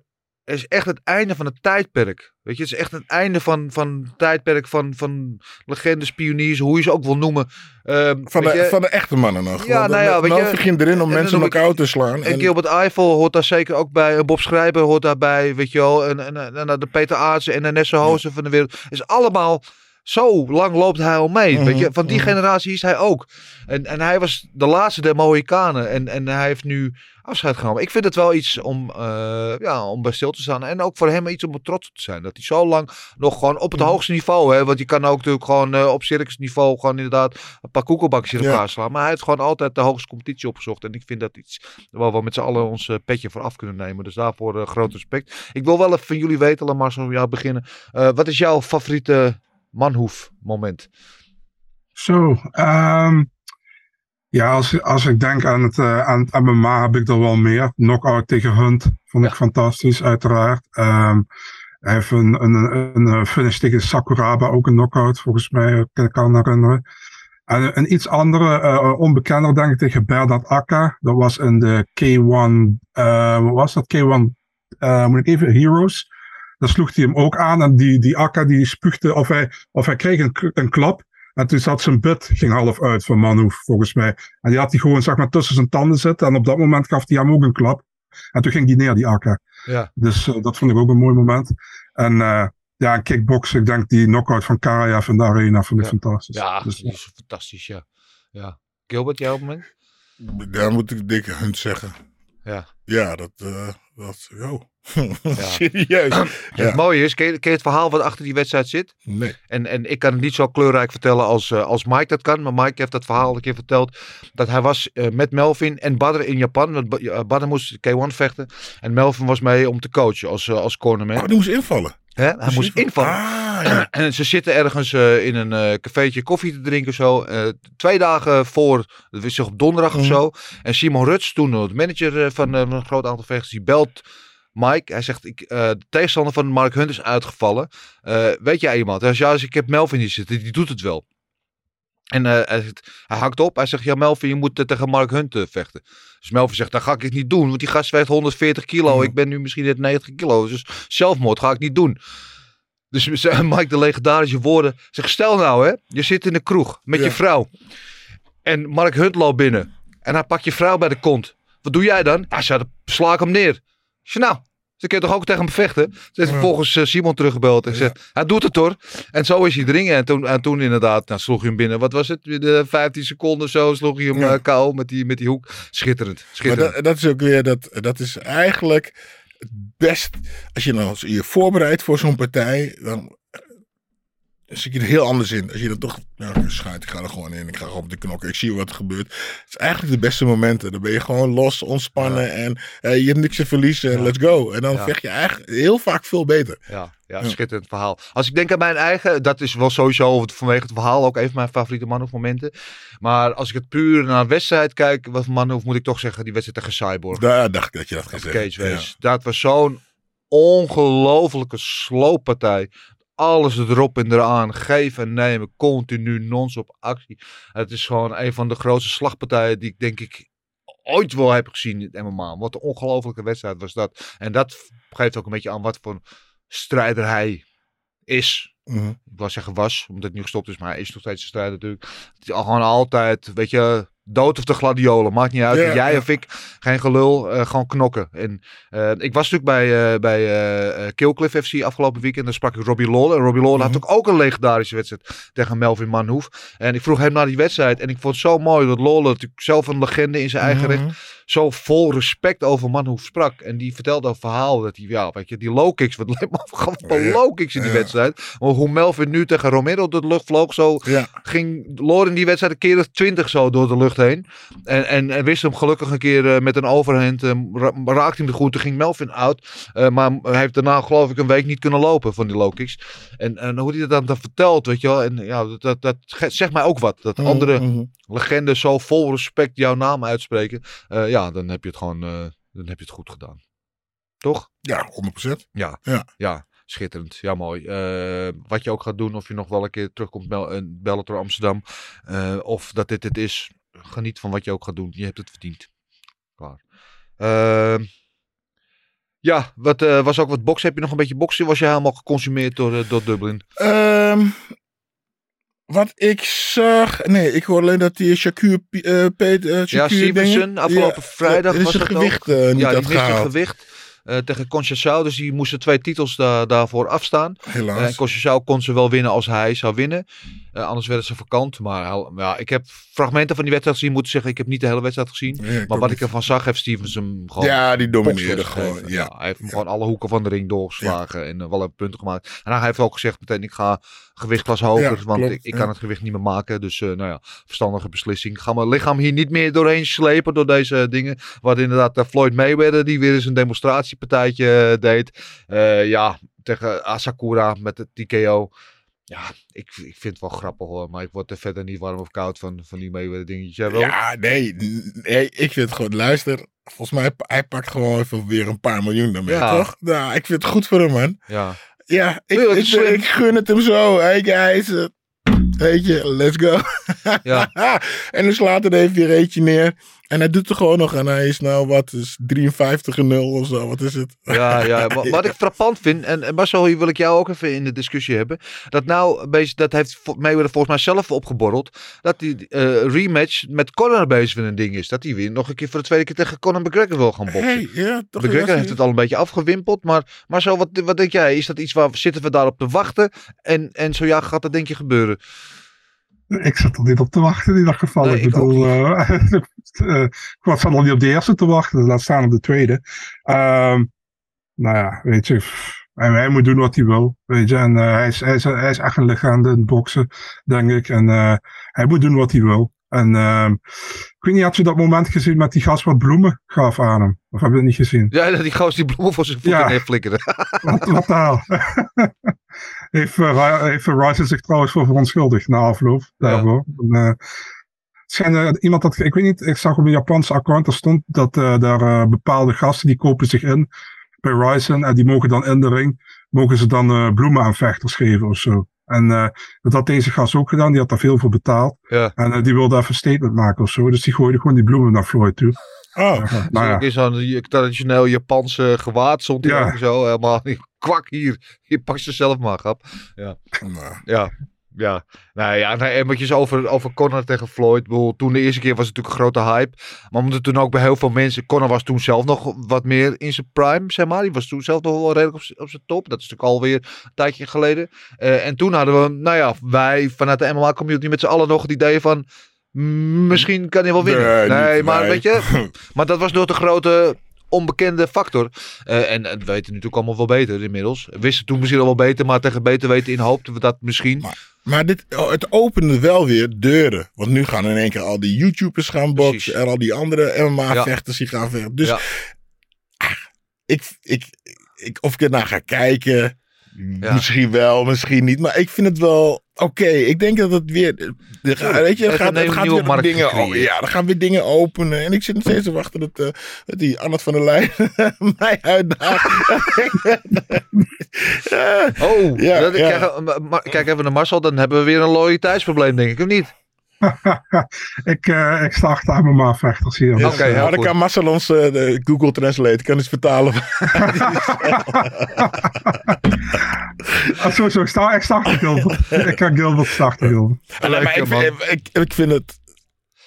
is echt het einde van het tijdperk. Weet je, het is echt het einde van, van het tijdperk van, van legendes, pioniers, hoe je ze ook wil noemen. Ehm, Van de, je, van de echte mannen nog. Ja, Want nou ja, weet je, Melvin ging erin om en mensen ik- elkaar te slaan. En Gilbert Eiffel hoort daar zeker ook bij. Bob Schrijber hoort daarbij, weet je wel. En, en, en, en de Peter Aartsen en de Nesse Hozen van de wereld. is allemaal... Zo lang loopt hij al mee. Weet je? Van die mhm. generatie is hij ook. En, en hij was de laatste der Mohikanen. En, en hij heeft nu afscheid genomen. Ik vind het wel iets om, eh, ja, om bij stil te staan. En ook voor hem iets om trots op te zijn. Dat hij zo lang nog gewoon op het Mhm. hoogste niveau. Hè, want je kan ook natuurlijk gewoon eh, op circusniveau gewoon inderdaad een paar koekelbakjes in Ja. elkaar slaan. Maar hij heeft gewoon altijd de hoogste competitie opgezocht. En ik vind dat iets waar we met z'n allen ons eh, petje voor af kunnen nemen. Dus daarvoor groot respect. Ik wil wel even van jullie weten, laat maar zo jou beginnen. Wat is jouw favoriete manhoef moment? Zo, ehm, ja, als, als ik denk aan het, eh, aan het MMA heb ik er wel meer. Knockout tegen Hunt vond ik fantastisch, uiteraard. Ehm, hij heeft een, een, een, finish tegen Sakuraba, ook een knockout, volgens mij, eh, kan ik kan herinneren. En een iets andere, eh, onbekender denk ik, tegen Bernard Akka. Dat was in de K1, eh, wat was dat? K1, eh, moet ik even, Heroes. Daar sloeg hij hem ook aan en die, die Akka die spuugde, of hij, of hij kreeg een, een klap. En toen zat zijn bit, ging half uit van Manu, volgens mij. En die had hij gewoon, zeg maar, tussen zijn tanden zitten. En op dat moment gaf hij hem ook een klap. En toen ging die neer, die Akka. Ja. Dus eh, dat vond ik ook een mooi moment. En eh, ja, en kickboksen, ik denk die knockout van Karajev in de arena, vond ik Ja. fantastisch. Ja, Dus, is fantastisch, ja. ja. Gilbert, jouw moment? Daar moet ik dikke Hunt zeggen. Ja. Ja, dat, eh, Dat, yo. Serieus. Het mooie is, ken je, ken je het verhaal wat achter die wedstrijd zit? Nee. En, en ik kan het niet zo kleurrijk vertellen als, eh, als Mike dat kan. Maar Mike heeft dat verhaal een keer verteld. Dat hij was eh, met Melvin en Badr in Japan. Want eh, Badr moest K1 vechten. En Melvin was mee om te coachen als, als cornerman. Oh, die moest invallen. Hè? Hij moest invallen. Ah, ja. En ze zitten ergens eh, in een eh cafeetje koffie te drinken zo. Eh, twee dagen voor, dat wist zich op donderdag of Mhm. zo. En Simon Ruts, toen de manager van een groot aantal vechters, die belt Mike. Hij zegt, ik, de tegenstander van Mark Hunt is uitgevallen. Weet jij iemand? Hij zegt, ja, dus ik heb Melvin hier zitten, die doet het wel. En eh, hij, zegt, hij hakt op. Hij zegt, ja Melvin, je moet eh, tegen Mark Hunt eh, vechten. Dus Melvin zegt, dat ga ik het niet doen. Want die gast weegt 140 kilo. Ik ben nu misschien net 90 kilo. Dus zelfmoord ga ik niet doen. Dus Mike de legendarische woorden. Zegt, stel nou hè, je zit in de kroeg met je vrouw. En Mark Hunt loopt binnen. En hij pakt je vrouw bij de kont. Wat doe jij dan? Hij zei, dan sla ik hem neer. Ik zei, nou, ze kun je toch ook tegen hem vechten? Ze heeft vervolgens eh, Simon teruggebeld en gezegd, hij doet het hoor. En zo is hij erin. En toen, en toen inderdaad, nou, sloeg hij hem binnen. Wat was het? De 15 seconden zo sloeg hij hem Ja. eh, KO met die, met die hoek. Schitterend, Maar schitterend. dat, dat is ook weer, dat, dat is eigenlijk het best. Als je dan je voorbereidt voor zo'n partij, dan dan zie je er heel anders in. Als je dan toch, nou, schijt, ik ga er gewoon in, ik ga gewoon op de knokken, ik zie wat er gebeurt. Het is eigenlijk de beste momenten. Dan ben je gewoon los, ontspannen en eh, je hebt niks te verliezen, let's go. En dan Ja. vecht je eigenlijk heel vaak veel beter. Ja, ja, Ja. schitterend verhaal. Als ik denk aan mijn eigen, dat is wel sowieso vanwege het verhaal ook even mijn favoriete manhoefmomenten. Maar als ik het puur naar een wedstrijd kijk, wat voor manhoef moet ik toch zeggen, die wedstrijd tegen Cyborg. Daar dacht ik dat je dat gaat Of zeggen. Dat was zo'n ongelofelijke slooppartij. Alles erop en eraan. Geven en nemen. Continu non-stop actie. Het is gewoon een van de grootste slagpartijen die ik denk ik ooit wel heb gezien in het MMA. Wat een ongelofelijke wedstrijd was dat. En dat geeft ook een beetje aan wat voor strijder hij is. Mhm. Ik wil zeggen was, omdat het nu gestopt is, maar hij is nog steeds een strijder natuurlijk. Het is gewoon altijd, weet je, dood of de gladiolen, maakt niet uit. Jij of ik, geen gelul, eh, gewoon knokken. En eh, ik was natuurlijk bij, eh bij Killcliff FC afgelopen weekend, daar sprak ik Robbie Lawler. En Robbie Lawler had ook, ook een legendarische wedstrijd tegen Melvin Manhoef. En ik vroeg hem naar die wedstrijd en ik vond het zo mooi dat Lawler natuurlijk zelf een legende in zijn eigen Mhm. recht, zo vol respect over Manhoef sprak. En die vertelde een verhaal dat hij, ja, weet je, die low kicks, wat leek me low kicks in die Ja. wedstrijd. Maar hoe Melvin nu tegen Romero door de lucht vloog, zo Ja. ging in die wedstrijd een keer of twintig zo door de lucht heen. En, en, en wist hem gelukkig een keer eh, met een overhand, ra- raakte hem de goed, toen ging Melvin out. Eh, maar hij heeft daarna geloof ik een week niet kunnen lopen van die low kicks. En, en hoe hij dat dan, dan vertelt, weet je wel. En ja, dat, dat, dat zegt mij ook wat. Dat andere Mhm. Legendes zo vol respect jouw naam uitspreken. Eh, ja, dan heb je het gewoon eh, dan heb je het goed gedaan. Toch? Ja, 100%. Ja. Ja. Ja, schitterend. Ja, mooi. Eh, wat je ook gaat doen, of je nog wel een keer terugkomt bel in Bellator Amsterdam. of dat dit het is. Geniet van wat je ook gaat doen. Je hebt het verdiend. Klaar. Ehm, ja, wat was ook wat boksen? Heb je nog een beetje boksen? Was je helemaal geconsumeerd door, door Dublin? Ehm, wat ik zag. Nee, ik hoor alleen dat die Shakur uh, eh, Ja, Shakur Stevenson, dingen- afgelopen Ja, vrijdag is was dat gewicht ook. eh, niet ja, die miste gehaald. gewicht. eh, tegen Conchasau, dus die moesten twee titels da- daarvoor afstaan. Helaas. En Conchasau kon ze wel winnen als hij zou winnen. Anders werden ze vakant. Maar ja, ik heb fragmenten van die wedstrijd gezien. Moet zeggen, ik heb niet de hele wedstrijd gezien. Nee, maar wat niet. ik ervan zag, heeft Stevens hem gewoon... Ja, die domineerde gewoon, ja. hij heeft hem gewoon alle hoeken van de ring doorgeslagen. En wel een punten gemaakt. En hij heeft ook gezegd meteen, ik ga gewichtklas hoger. Ja, want klopt, ik, ik ja. kan het gewicht niet meer maken. Dus eh, nou ja, verstandige beslissing. Ga mijn lichaam hier niet meer doorheen slepen door deze dingen. Wat inderdaad eh, Floyd Mayweather, die weer eens een demonstratiepartijtje eh, deed. Eh, ja, tegen Asakura met de TKO. Ja, ik, ik vind het wel grappig hoor. Maar ik word er verder niet warm of koud van, van die Mayweather dingetjes. Jij wel? Ja, nee, nee, ik vind het gewoon, luister, volgens mij, hij pakt gewoon even weer een paar miljoen daarmee, Ja. toch? Ja, ik vind het goed voor hem, man. Ja. Ja, ik, ik, gun het hem zo. Hey guys, eh, weet je, let's go. Ja. en dus later heeft hij er eentje neer. En hij doet er gewoon nog en hij is nou, wat is 53 en 0 of zo, wat is het? Ja, ja. Wat, wat ik frappant vind, en, Marcel, hier wil ik jou ook even in de discussie hebben. Dat nou, dat heeft Mayweather volgens mij zelf opgeborreld. Dat die eh, rematch met Conor bezig weer een ding is. Dat hij weer nog een keer voor de tweede keer tegen Conor McGregor wil gaan boksen. Hey, ja, toch McGregor heeft het al een beetje afgewimpeld. Maar Marcel, wat, wat denk jij? Is dat iets waar zitten we daarop te wachten? En, en zo ja, gaat dat denk je gebeuren? Ik zat er niet op te wachten in ieder geval. Nee, ik ik bedoel, eh, eh, ik was al niet op de eerste te wachten, laat staan op de tweede. Ehm, nou ja, weet je, hij, moet doen wat hij wil, weet je. En eh, hij, is, hij, is, hij is echt een legende in het boksen, denk ik. En hij moet doen wat hij wil. En ehm, ik weet niet, had je dat moment gezien met die gast wat bloemen gaf aan hem? Of heb je het niet gezien? Ja, dat die goos die bloemen voor zijn voeten Ja. neer flikkerde. Wat, wat de hel? heeft, uh, heeft Ryzen zich trouwens voor verontschuldigd na afloop daarvoor. En, eh, het schijnt, eh, iemand dat, ik weet niet, ik zag op een Japanse account, er stond dat eh, daar eh, bepaalde gasten die kopen zich in bij Ryzen en die mogen dan in de ring, mogen ze dan eh, bloemen aan vechters geven of zo. En eh, dat had deze gast ook gedaan, die had daar veel voor betaald. Ja. En eh, die wilde even een statement maken of zo, dus die gooide gewoon die bloemen naar Floyd toe. Oh, Nou ja. Ook in zo'n traditioneel Japanse gewaad stond Ja. zo helemaal kwak hier. Je pakt ze zelf maar, grap. Ja. nou. Ja. Ja, nou ja, nee, eventjes over, over Conor tegen Floyd. Bedoel, toen de eerste keer was het natuurlijk een grote hype. Maar omdat toen ook bij heel veel mensen... Conor was toen zelf nog wat meer in zijn prime, zeg maar. Die was toen zelf nog wel redelijk op, op zijn top. Dat is natuurlijk alweer een tijdje geleden. Eh, en toen hadden we, nou ja, wij vanuit de MMA community met z'n allen nog het idee van... Misschien kan hij wel winnen. Nee, maar weet je... Maar dat was door de grote onbekende factor. Eh, en het weten natuurlijk allemaal wel beter inmiddels. Wisten toen misschien al wel beter, maar tegen beter weten in hoopten we dat misschien. Maar dit, oh, het opende wel weer deuren. Want nu gaan in één keer al die YouTubers gaan boksen. Precies. En al die andere MMA-vechters die gaan vechten. Dus Ja. ah, ik, ik, ik, of ik er naar ga kijken. Ja. Misschien wel, misschien niet. Maar ik vind het wel oké. Ik denk dat het weer. er weet je, Het het gaat, heeft het een gaat nieuwe weer dingen. ja, er gaan weer dingen openen. En ik zit nog steeds te wachten dat, eh, dat die Annette van der Leyen mij uitdaagt. Eh, Oh, Ja, dat, ja. Kijk, maar- maar- kijk even naar Marcel, dan hebben we weer een loyaliteitsprobleem, denk ik, of niet? ik, eh ik sta achter MMA-vechters hier. Oké, maar dan kan Marcel ons eh, de Google Translate kan eens vertalen. Ah, sowieso, ik sta, ik sta achter Gilbert. ik kan Gilbert starten, Gilbert. Nee, maar ik, man. vind, ik, ik vind het.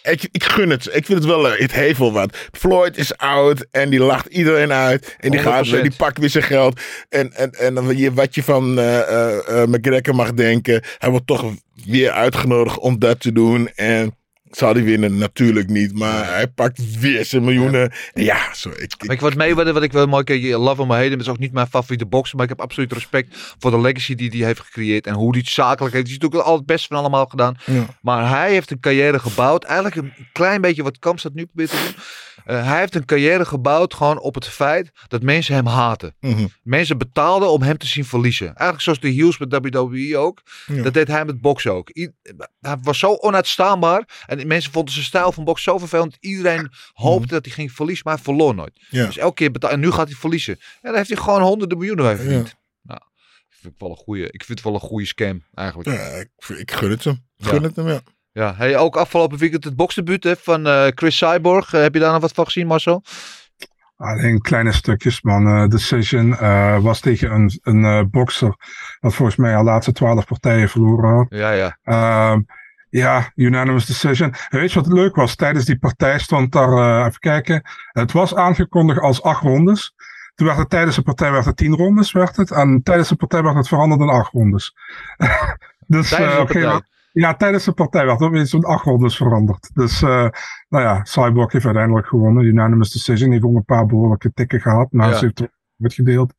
Ik, ik gun het. Ik vind het wel leuk. Het heeft wel wat. Floyd is oud en die lacht iedereen uit. En die, gaat, 100%. die pakt weer zijn geld. En, en, en je- wat je van eh eh, eh, McGregor mag denken. Hij wordt toch weer uitgenodigd om dat te doen. En zal hij winnen? Natuurlijk niet. Maar hij pakt weer zijn miljoenen. En ja, zo, ik, ik- je wat mee, wat, wat ik wel mooi kijk, Love him or hate him, is ook niet mijn favoriete bokser, maar ik heb absoluut respect voor de legacy die hij heeft gecreëerd en hoe hij het zakelijk heeft. Hij is natuurlijk al het beste van allemaal gedaan. Ja. Maar hij heeft een carrière gebouwd, eigenlijk een klein beetje wat Kamstad nu probeert te doen. Eh, hij heeft een carrière gebouwd gewoon op het feit dat mensen hem haten. Mhm. Mensen betaalden om hem te zien verliezen. Eigenlijk zoals de heels met WWE ook. Ja. Dat deed hij met boksen ook. I- hij was zo onuitstaanbaar. En mensen vonden zijn stijl van boksen zo vervelend. Iedereen hoopte dat hij ging verliezen, maar hij verloor nooit. Ja. Dus elke keer betaald. En nu gaat hij verliezen. En dan heeft hij gewoon honderden miljoenen bij verdiend. Nou, ik vind het wel een goede, ik vind het wel een goede scam eigenlijk. ja, ik, ik gun het hem. Ik gun het hem, ja. Ja, hey, ook afgelopen weekend het boksdebuut hè, van eh, Chris Cyborg. Eh, heb je daar nog wat van gezien, Marcel? Alleen kleine stukjes, man. Eh, Decision was tegen een, een bokser. Dat volgens mij al laatste twaalf partijen verloren had. Ja, ja. Ehm, ja, unanimous decision. Weet je wat leuk was? Tijdens die partij stond daar, even kijken. Het was aangekondigd als acht rondes. Toen werd het tijdens de partij werd het tien rondes, werd het. En tijdens de partij werd het veranderd in acht rondes. dus, Tijdens de op een gegeven partij? Ja, tijdens de partij werd het opeens zo'n acht rondes veranderd. Dus, eh, nou ja, Cyborg heeft uiteindelijk gewonnen. Unanimous decision. Heeft ook een paar behoorlijke tikken gehad. Maar Ja. ze heeft het uitgedeeld.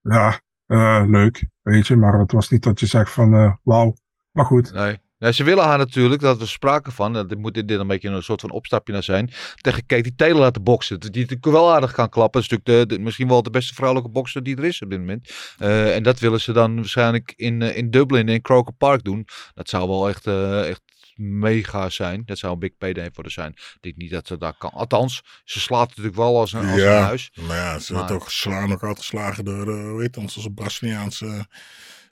Ja, eh, leuk, weet je. Maar het was niet dat je zegt van, eh, wauw. Maar goed. Nee. Ja, ze willen haar natuurlijk, dat we spraken van, dat moet dit een beetje een soort van opstapje naar zijn, tegen Katie Taylor laten boksen. Die natuurlijk wel aardig kan klappen. Dat is natuurlijk de, de- misschien wel de beste vrouwelijke bokser die er is op dit moment. Eh, en dat willen ze dan waarschijnlijk in, eh, in Dublin, in Croker Park doen. Dat zou wel echt, eh, echt mega zijn. Dat zou een big payday voor haar zijn. Ik denk niet dat ze daar kan. Althans, ze slaat natuurlijk wel als een, als een ja, huis. maar ja, ze wordt ook geslaan, ook geslagen door, eh hoe heet ons, onze Braziliaanse,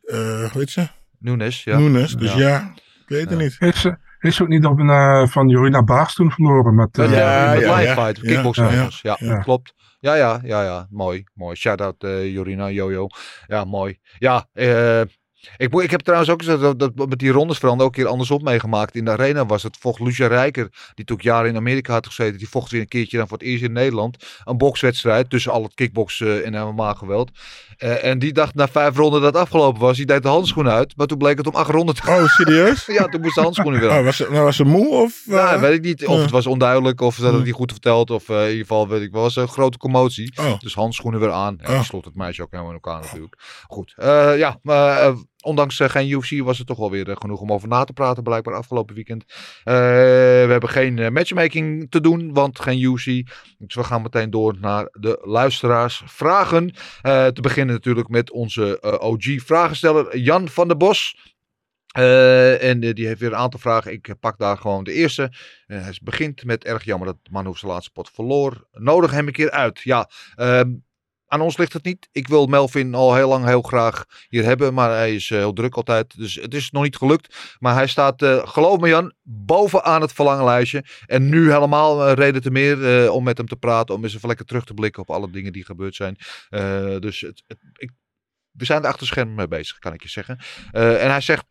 eh hoe heet ze? Nunes, ja. Nunes. Dus Ja. Weet het Ja. niet. Heeft ze, heeft ze ook niet op een, eh, van Jorina Baars toen verloren? Met, Met, eh, Ja, met ja, live fight, Ja, kickboxing. ja, Ja, ja. klopt. Ja, ja, ja, ja. Mooi, mooi. Shout-out eh, Jorina, Jojo. Ja, mooi. Ja, eh, Ik, ik heb trouwens ook eens dat, dat met die rondes veranderen ook een keer andersom meegemaakt. In de arena was het, vocht Lucia Rijker, die toen ook jaren in Amerika had gezeten. Die vocht weer een keertje dan voor het eerst in Nederland. Een bokswedstrijd tussen al het kickboksen en MMA geweld. Eh, en die dacht na vijf ronden dat het afgelopen was. Die deed de handschoenen uit. Maar toen bleek het om acht ronden te gaan. Oh, serieus? ja, toen moest de handschoenen weer aan. Oh, was, ze, was ze moe of... eh, Nou, weet ik niet. Of het was onduidelijk, of ze hadden het niet goed verteld. Of eh, in ieder geval, weet ik wel, was een grote commotie. Oh. Dus handschoenen weer aan. Ja, Oh. slot het meisje ook helemaal in elkaar natuurlijk. Goed. Eh, ja, maar eh, ondanks eh, geen UFC was het toch wel weer eh, genoeg om over na te praten. Blijkbaar afgelopen weekend. Eh, we hebben geen matchmaking te doen, want geen UFC. Dus we gaan meteen door naar de luisteraars vragen. Te beginnen natuurlijk met onze OG-vragensteller Jan van der Bos. En die heeft weer een aantal vragen. Ik pak daar gewoon de eerste. Hij begint met erg jammer dat Manhoef zijn laatste pot verloor. Nodig hem een keer uit. Ja, ehm, aan ons ligt het niet. Ik wil Melvin al heel lang heel graag hier hebben. Maar hij is eh, heel druk altijd. Dus het is nog niet gelukt. Maar hij staat, eh, geloof me Jan, bovenaan het verlangenlijstje. En nu helemaal eh, reden te meer om met hem te praten. Om eens even lekker terug te blikken op alle dingen die gebeurd zijn. Dus het, ik, we zijn er achter schermen mee bezig, kan ik je zeggen. En hij zegt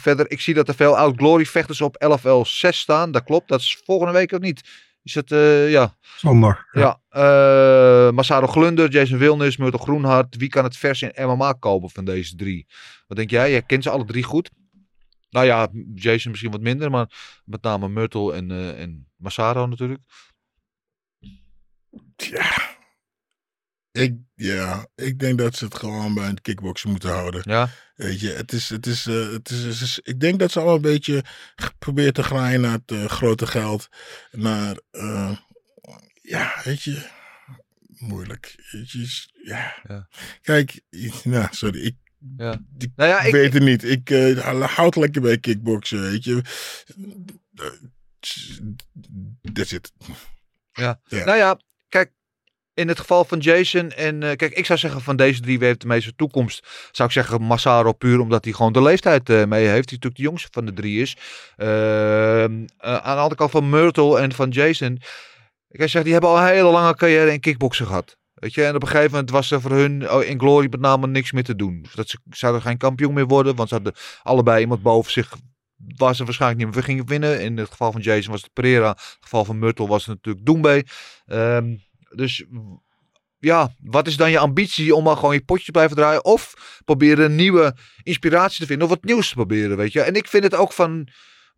verder, ik zie dat er veel Oud Glory vechters op 11L6 staan. Dat klopt, dat is volgende week ook niet. Is het, eh, ja. Zondag. Ja, eh Massaro Glunder, Jason Wilnis, Myrtle Groenhart. Wie kan het vers in MMA kopen van deze drie? Wat denk jij? Jij kent ze alle drie goed. Nou ja, Jason misschien wat minder, maar met name Myrtle en, eh en Massaro natuurlijk. Ja. Ik, ja, ik denk dat ze het gewoon bij het kickboksen moeten houden. Ja. Weet je, het is, het is, eh, het is, het is- ik denk dat ze allemaal een beetje proberen te graaien naar het eh, grote geld. Naar, eh, ja, weet je, moeilijk. Weet je, is- ja. Ja. Kijk, nou, sorry, ik, Ja. ik Nou ja, ik- weet het niet. Ik houd lekker bij kickboksen, weet je. That's it. Ja. Ja. Nou ja, kijk, in het geval van Jason en eh, kijk, ik zou zeggen van deze drie wie heeft de meeste toekomst. Zou ik zeggen Massaro puur omdat hij gewoon de leeftijd eh, mee heeft. Die natuurlijk de jongste van de drie is. Ehm, eh, aan de andere kant van Myrtle en van Jason. Ik zeg, die hebben al een hele lange carrière in kickboksen gehad. Weet je, en op een gegeven moment was er voor hun oh, in Glory met name niks meer te doen. Dat ze zouden geen kampioen meer worden, want ze hadden allebei iemand boven zich waar ze waarschijnlijk niet meer gingen winnen. In het geval van Jason was het Pereira. In het geval van Myrtle was het natuurlijk Doembe. Ehm, dus ja, wat is dan je ambitie om maar gewoon je potje te blijven draaien? Of proberen een nieuwe inspiratie te vinden of wat nieuws te proberen, weet je. En ik vind het ook van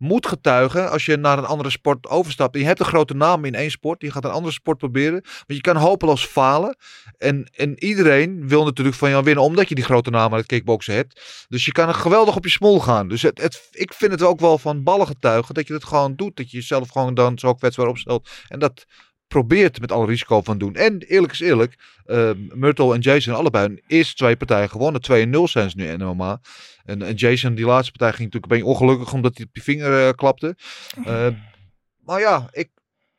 moed getuigen als je naar een andere sport overstapt. Je hebt een grote naam in één sport, je gaat een andere sport proberen. Maar je kan hopeloos falen. En, en iedereen wil natuurlijk van jou winnen omdat je die grote naam aan het kickboksen hebt. Dus je kan er geweldig op je smol gaan. Dus het, het, ik vind het ook wel van ballen getuigen dat je het gewoon doet. Dat je jezelf gewoon dan zo kwetsbaar opstelt. En dat probeert met alle risico van doen. En eerlijk is eerlijk, eh, Myrtle en Jason allebei hun eerste twee partijen gewonnen. 2-0 zijn ze nu in MMA. En, en Jason, die laatste partij, ging natuurlijk een beetje ongelukkig omdat hij op je vinger eh, klapte. Eh, maar ja, ik,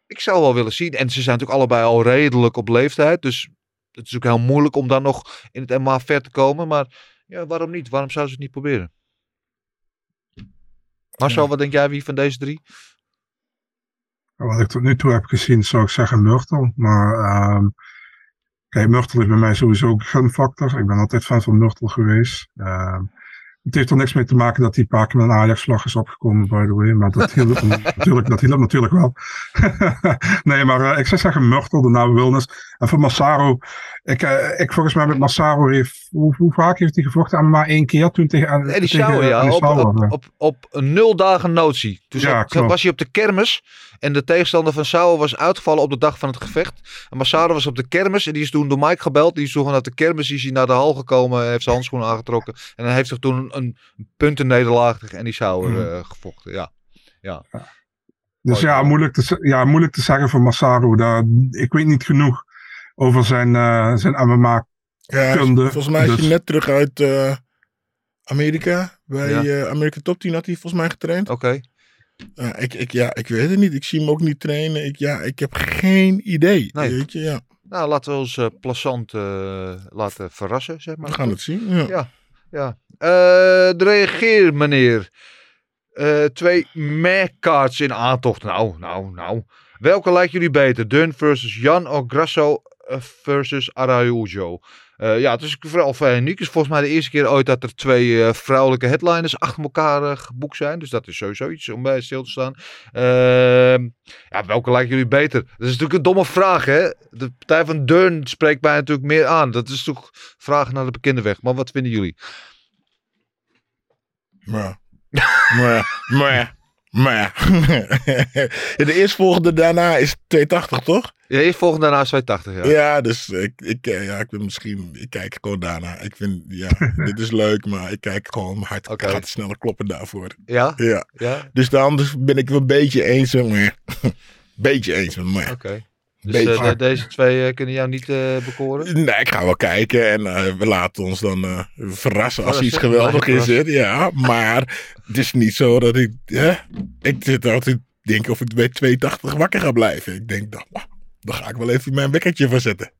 ik zou wel willen zien. En ze zijn natuurlijk allebei al redelijk op leeftijd. Dus het is ook heel moeilijk om dan nog in het MMA ver te komen. Maar ja, waarom niet? Waarom zouden ze het niet proberen? Marcel, wat denk jij wie van deze drie? Wat ik tot nu toe heb gezien, zou ik zeggen Myrtle. Maar ehm kijk, Myrtle is bij mij sowieso ook een gunfactor. Ik ben altijd fan van Myrtle geweest. Ehm, het heeft er niks mee te maken dat hij een paar keer met een Ajax-vlag is opgekomen, by the way. Maar dat hielp, natuurlijk, dat hielp natuurlijk wel. nee, maar eh, ik zou zeggen Myrtle, de naam Wilnis. En voor Massaro, ik, eh, ik volgens mij met Massaro heeft, hoe, hoe vaak heeft hij gevochten? aan maar één keer toen tegen Eddie Sauer, ja. Op, op, op, nul dagen notie. Toen Ja, zat- was hij op de kermis. En de tegenstander van Sauer was uitgevallen op de dag van het gevecht. En Massaro was op de kermis. En die is toen door Mike gebeld. Die is toen vanuit de kermis is hij naar de hal gekomen. Heeft zijn handschoenen aangetrokken. En dan heeft zich toen een, een puntennederlaag tegen Eddie Sauer Mhm. eh, gevochten. Ja. ja. Dus ja moeilijk, te, ja, moeilijk te zeggen voor Massaro. Ik weet niet genoeg over zijn, eh zijn MMA. Ja, Kunde, volgens mij is hij dus- net terug uit eh, Amerika. Bij Ja. eh Amerika Top 10 had hij volgens mij getraind. Oké. Ja, ik, ik, ja, ik weet het niet. Ik zie hem ook niet trainen. Ik, ja, ik heb geen idee. Nee. Weet je, ja. Nou, laten we ons eh eh, laten verrassen, zeg maar. We gaan het zien. Ja. Ja, ja. Eh, de reageer, meneer. Eh, twee meh-cards in aantocht. Nou, nou, nou. Welke lijkt jullie beter? Dun versus Jan of Grasso eh, versus Araujo? Eh, ja, het is vooral vrij uniek. Het is volgens mij de eerste keer ooit dat er twee eh, vrouwelijke headliners achter elkaar eh, geboekt zijn. Dus dat is sowieso iets om bij stil te staan. Ehm, ja, welke lijken jullie beter? Dat is natuurlijk een domme vraag, hè? De partij van Deurn spreekt mij natuurlijk meer aan. Dat is toch vragen naar de bekende weg. Maar wat vinden jullie? Maar. Maar. Maar. De eerstvolgende daarna is 280, toch? Ja, eerst volgende daarna is 280, ja. Ja, dus ik, ik, eh, ja, ik ben misschien, ik kijk gewoon daarna. Ik vind, ja, dit is leuk, maar ik kijk gewoon, mijn hart Oké. gaat sneller kloppen daarvoor. Ja? Ja. Ja? Dus dan dus ben ik wel een beetje eens met me. Beetje eens met me. Oké. Dus eh, de- deze twee eh, kunnen jou niet eh, bekoren? Nee, ik ga wel kijken en we laten ons dan verrassen als iets geweldig is. zit. Ja, maar het is niet zo dat ik, hè, ik zit altijd denk of ik bij 280 wakker ga blijven. Ik denk, dan, wauw, dan ga ik wel even mijn wekkertje voor zetten.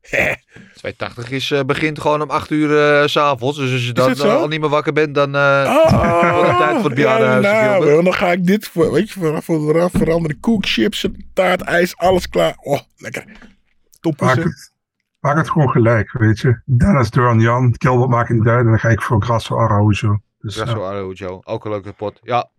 280 is, eh, begint gewoon om 8 uur eh, s s'avonds. Dus als je dan eh, al niet meer wakker bent, dan eh Oh, wordt het tijd voor het bejaardenhuis. ja, nou, dan ga ik dit voor, weet je, voor, voor de veranderen. Koek, chips, taart, ijs, alles klaar. Oh, lekker. Het, maak het gewoon gelijk, weet je. Dennis, Durn, Jan, Gilbert maakt het niet uit. En dan ga ik voor Grasso Araujo. Dus, zo Araujo. Ook een leuke pot. Ja,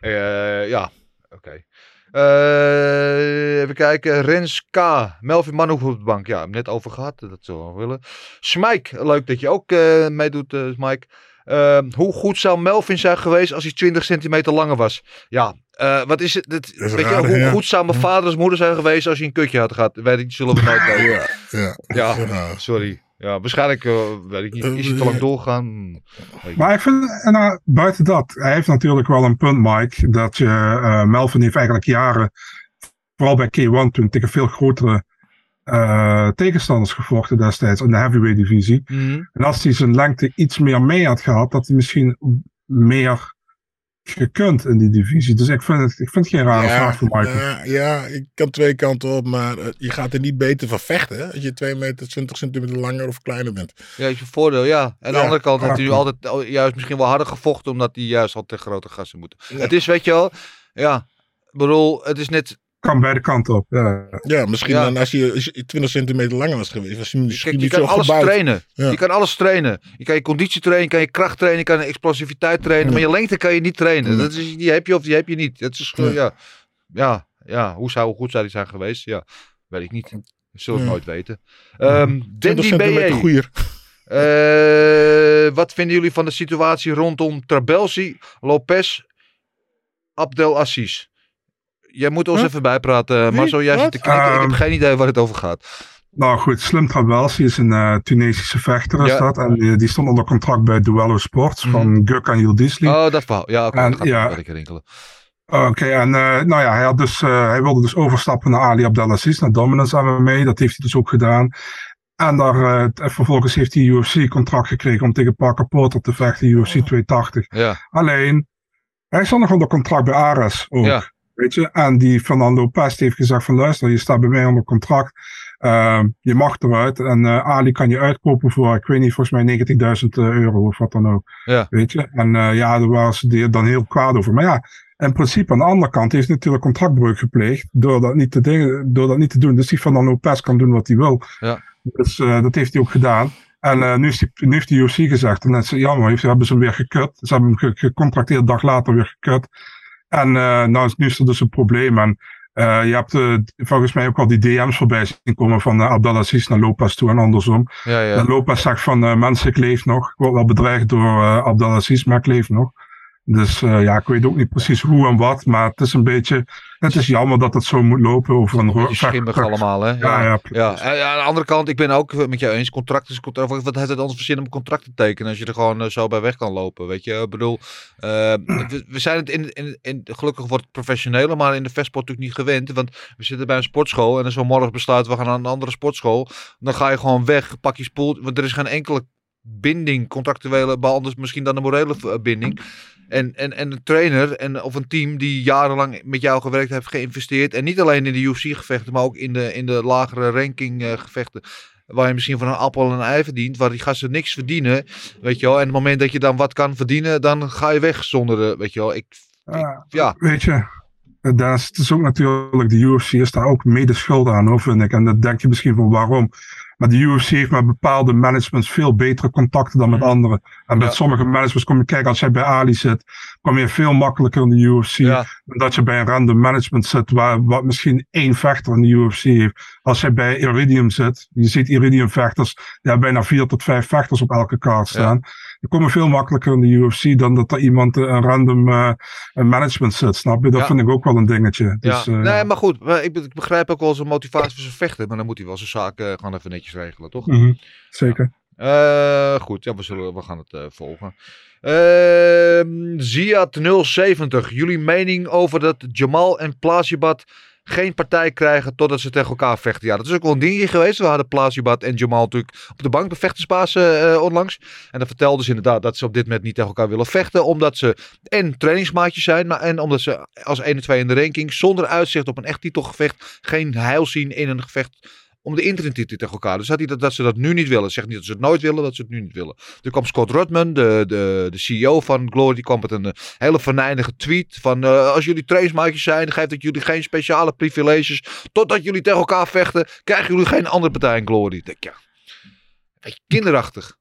Eh, ja. oké. Eh, even kijken. Rens K. Melvin Manhoef op de bank. Ja, net over gehad. Dat zou we wel willen. Smike. Leuk dat je ook eh, meedoet, eh Smike. Eh, hoe goed zou Melvin zijn geweest als hij 20 centimeter langer was? Ja, wat is het? is weet je, raar, hoe ja. goed zou mijn vaders moeder zijn geweest als hij een kutje had gehad? Ik, zullen we nooit weten. Ja, ja. Ja, Ja. sorry. Ja, waarschijnlijk, eh, weet ik niet. Is het te lang weet ik Maar ik vind, en, nou, buiten dat, hij heeft natuurlijk wel een punt, Mike. Dat je, eh, Melvin heeft eigenlijk jaren, vooral bij K1 toen, tegen veel grotere eh, tegenstanders gevochten destijds in de heavyweight divisie. Mhm. En als hij zijn lengte iets meer mee had gehad, dat hij misschien meer gekund in die divisie. Dus ik vind het, ik vind het geen rare vraag voor Mike. ja, ja, ik kan twee kanten op, maar eh, je gaat er niet beter van vechten hè, als je 2 meter 20 centimeter langer of kleiner bent. Ja, is een voordeel, ja. En aan de andere kant heeft hij altijd juist misschien wel harder gevochten, omdat hij juist al tegen grote gasten moet. Het is, weet je wel, ja, ik bedoel, het is net, Kan beide kanten op. Ja. Ja, misschien Ja. dan als je, als je 20 centimeter langer was geweest, was je misschien kijk, je niet kan zo alles gebouwd. trainen. Ja. Je kan alles trainen. Je kan je conditie trainen, je kan je kracht trainen, je kan je explosiviteit trainen, maar je lengte kan je niet trainen. Ja. Dat is, die heb je of die heb je niet. Het is Ja. ja. Ja, ja, hoe, zou, hoe goed zou die zijn geweest? Ja, weet ik niet. We zullen het Ja. nooit weten. Ehm 20 Dandy goeier. Eh, wat vinden jullie van de situatie rondom Trabelsi, Lopez, Abdel Assis? Jij moet ons Huh? even bijpraten, Wie? Marcel. Jij zit te knikken. ik heb Ehm, geen idee waar het over gaat. Nou goed, Slim Trabelsi is een eh, Tunesische vechter is Ja. dat. En die, die stond onder contract bij Duello Sports van Guk en Yildizni. Oh, dat verhaal. Ja, oké. En, dat ja. lekker rinkelen. Oké, en eh, nou ja, hij, had dus, eh, hij wilde dus overstappen naar Ali Abdelaziz, naar Dominance MMA. Dat heeft hij dus ook gedaan. En daar, eh, vervolgens heeft hij UFC-contract gekregen om tegen Parker Porter te vechten, UFC 280. Ja, Alleen, hij stond nog onder contract bij Ares ook. Ja. Weet je? En die Fernando Pest heeft gezegd van luister, je staat bij mij onder contract. Ehm, je mag eruit. En eh, Ali kan je uitkopen voor, ik weet niet, volgens mij 90.000 euro of wat dan ook. Ja. Weet je? En eh, ja, daar waren ze dan heel kwaad over. Maar ja, in principe aan de andere kant heeft natuurlijk contractbreuk gepleegd. Door dat niet te, dingen, door dat niet te doen. Dus die Fernando Pest kan doen wat hij wil. Ja. Dus eh, dat heeft hij ook gedaan. En eh, nu, is die, nu heeft de UFC gezegd, en dat is jammer, heeft, hebben ze hem weer gekut. Ze hebben hem ge- gecontracteerd, dag later weer gekut. En eh, nou, is- nu is er dus een probleem. En eh, je hebt eh, volgens mij ook al die DM's voorbij zien komen van uh, Abdelaziz naar Lopez toe en andersom. ja, ja. En Lopez zegt van mensen, ik leef nog. Ik word wel bedreigd door Abdelaziz, maar ik leef nog. Dus eh, ja, ik weet ook niet precies hoe en wat, maar het is een beetje, het is jammer dat het zo moet lopen over een schimmig allemaal, hè? Ja, ja, ja. En, aan de andere kant, ik ben ook met jou eens. Contract is contract. Wat heeft het anders voor zin om contract te tekenen als je er gewoon eh, zo bij weg kan lopen? Weet je, ik bedoel, eh, we, we zijn het in, in, in, gelukkig wordt het professioneler, maar in de vechtsport natuurlijk niet gewend. Want we zitten bij een sportschool en als we morgen besluiten we gaan naar een andere sportschool, dan ga je gewoon weg, pak je spoel, want er is geen enkele binding, contractuele, behalve misschien dan een morele binding. En, en, en een trainer en, of een team die jarenlang met jou gewerkt heeft, geïnvesteerd. En niet alleen in de UFC-gevechten, maar ook in de, in de lagere ranking-gevechten. waar je misschien van een appel en een ei verdient. Waar die gasten niks verdienen. Weet je wel. En op het moment dat je dan wat kan verdienen, dan ga je weg zonder. eh, weet je wel. Ik, ik- ja. Weet je, eh, daar is, het is ook natuurlijk, de UFC is daar ook mede schuld aan, hoor, vind ik. En dat denk je misschien van waarom. Maar de UFC heeft met bepaalde managements veel betere contacten dan met anderen. En met sommige managements kom je, kijk, als jij bij Ali zit, kom je veel makkelijker in de UFC. Ja. Dan dat je bij een random management zit, waar wat misschien één vechter in de UFC heeft. Als jij bij Iridium zit, je ziet Iridium vechters, die hebben bijna vier tot vijf vechters op elke kaart staan. Die komen veel makkelijker in de UFC dan dat er iemand eh, een random eh, een management zit, snap je? Dat Ja. vind ik ook wel een dingetje. Ja. Dus, eh, nee, maar goed. Ik, be- ik begrijp ook wel zijn motivatie voor zijn vechten. Maar dan moet hij wel zijn zaak eh, gewoon even netjes regelen, toch? mhm, zeker. Eh, goed, ja, we, zullen, we gaan het volgen. Ehm Ziad 070. Jullie mening over dat Jamal en Plasibat geen partij krijgen totdat ze tegen elkaar vechten. Ja, dat is ook wel een dingetje geweest. We hadden Plasibat en Jamal natuurlijk op de bank bij eh, eh, onlangs. En dan vertelden ze inderdaad dat ze op dit moment niet tegen elkaar willen vechten. Omdat ze en trainingsmaatjes zijn. Maar en omdat ze als 1 en 2 in de ranking zonder uitzicht op een echt titelgevecht geen heil zien in een gevecht om de internettitel tegen elkaar. Dus dat, hij dat, dat ze dat nu niet willen. Zegt niet dat ze het nooit willen, dat ze het nu niet willen. Toen kwam Scott Rudman, de, de, de CEO van Glory, die kwam met een eh, hele venijnige tweet van eh, als jullie trainingsmaatjes zijn, geeft dat jullie geen speciale privileges. Totdat jullie tegen elkaar vechten, krijgen jullie geen andere partij in Glory. Ik denk, ja, kinderachtig.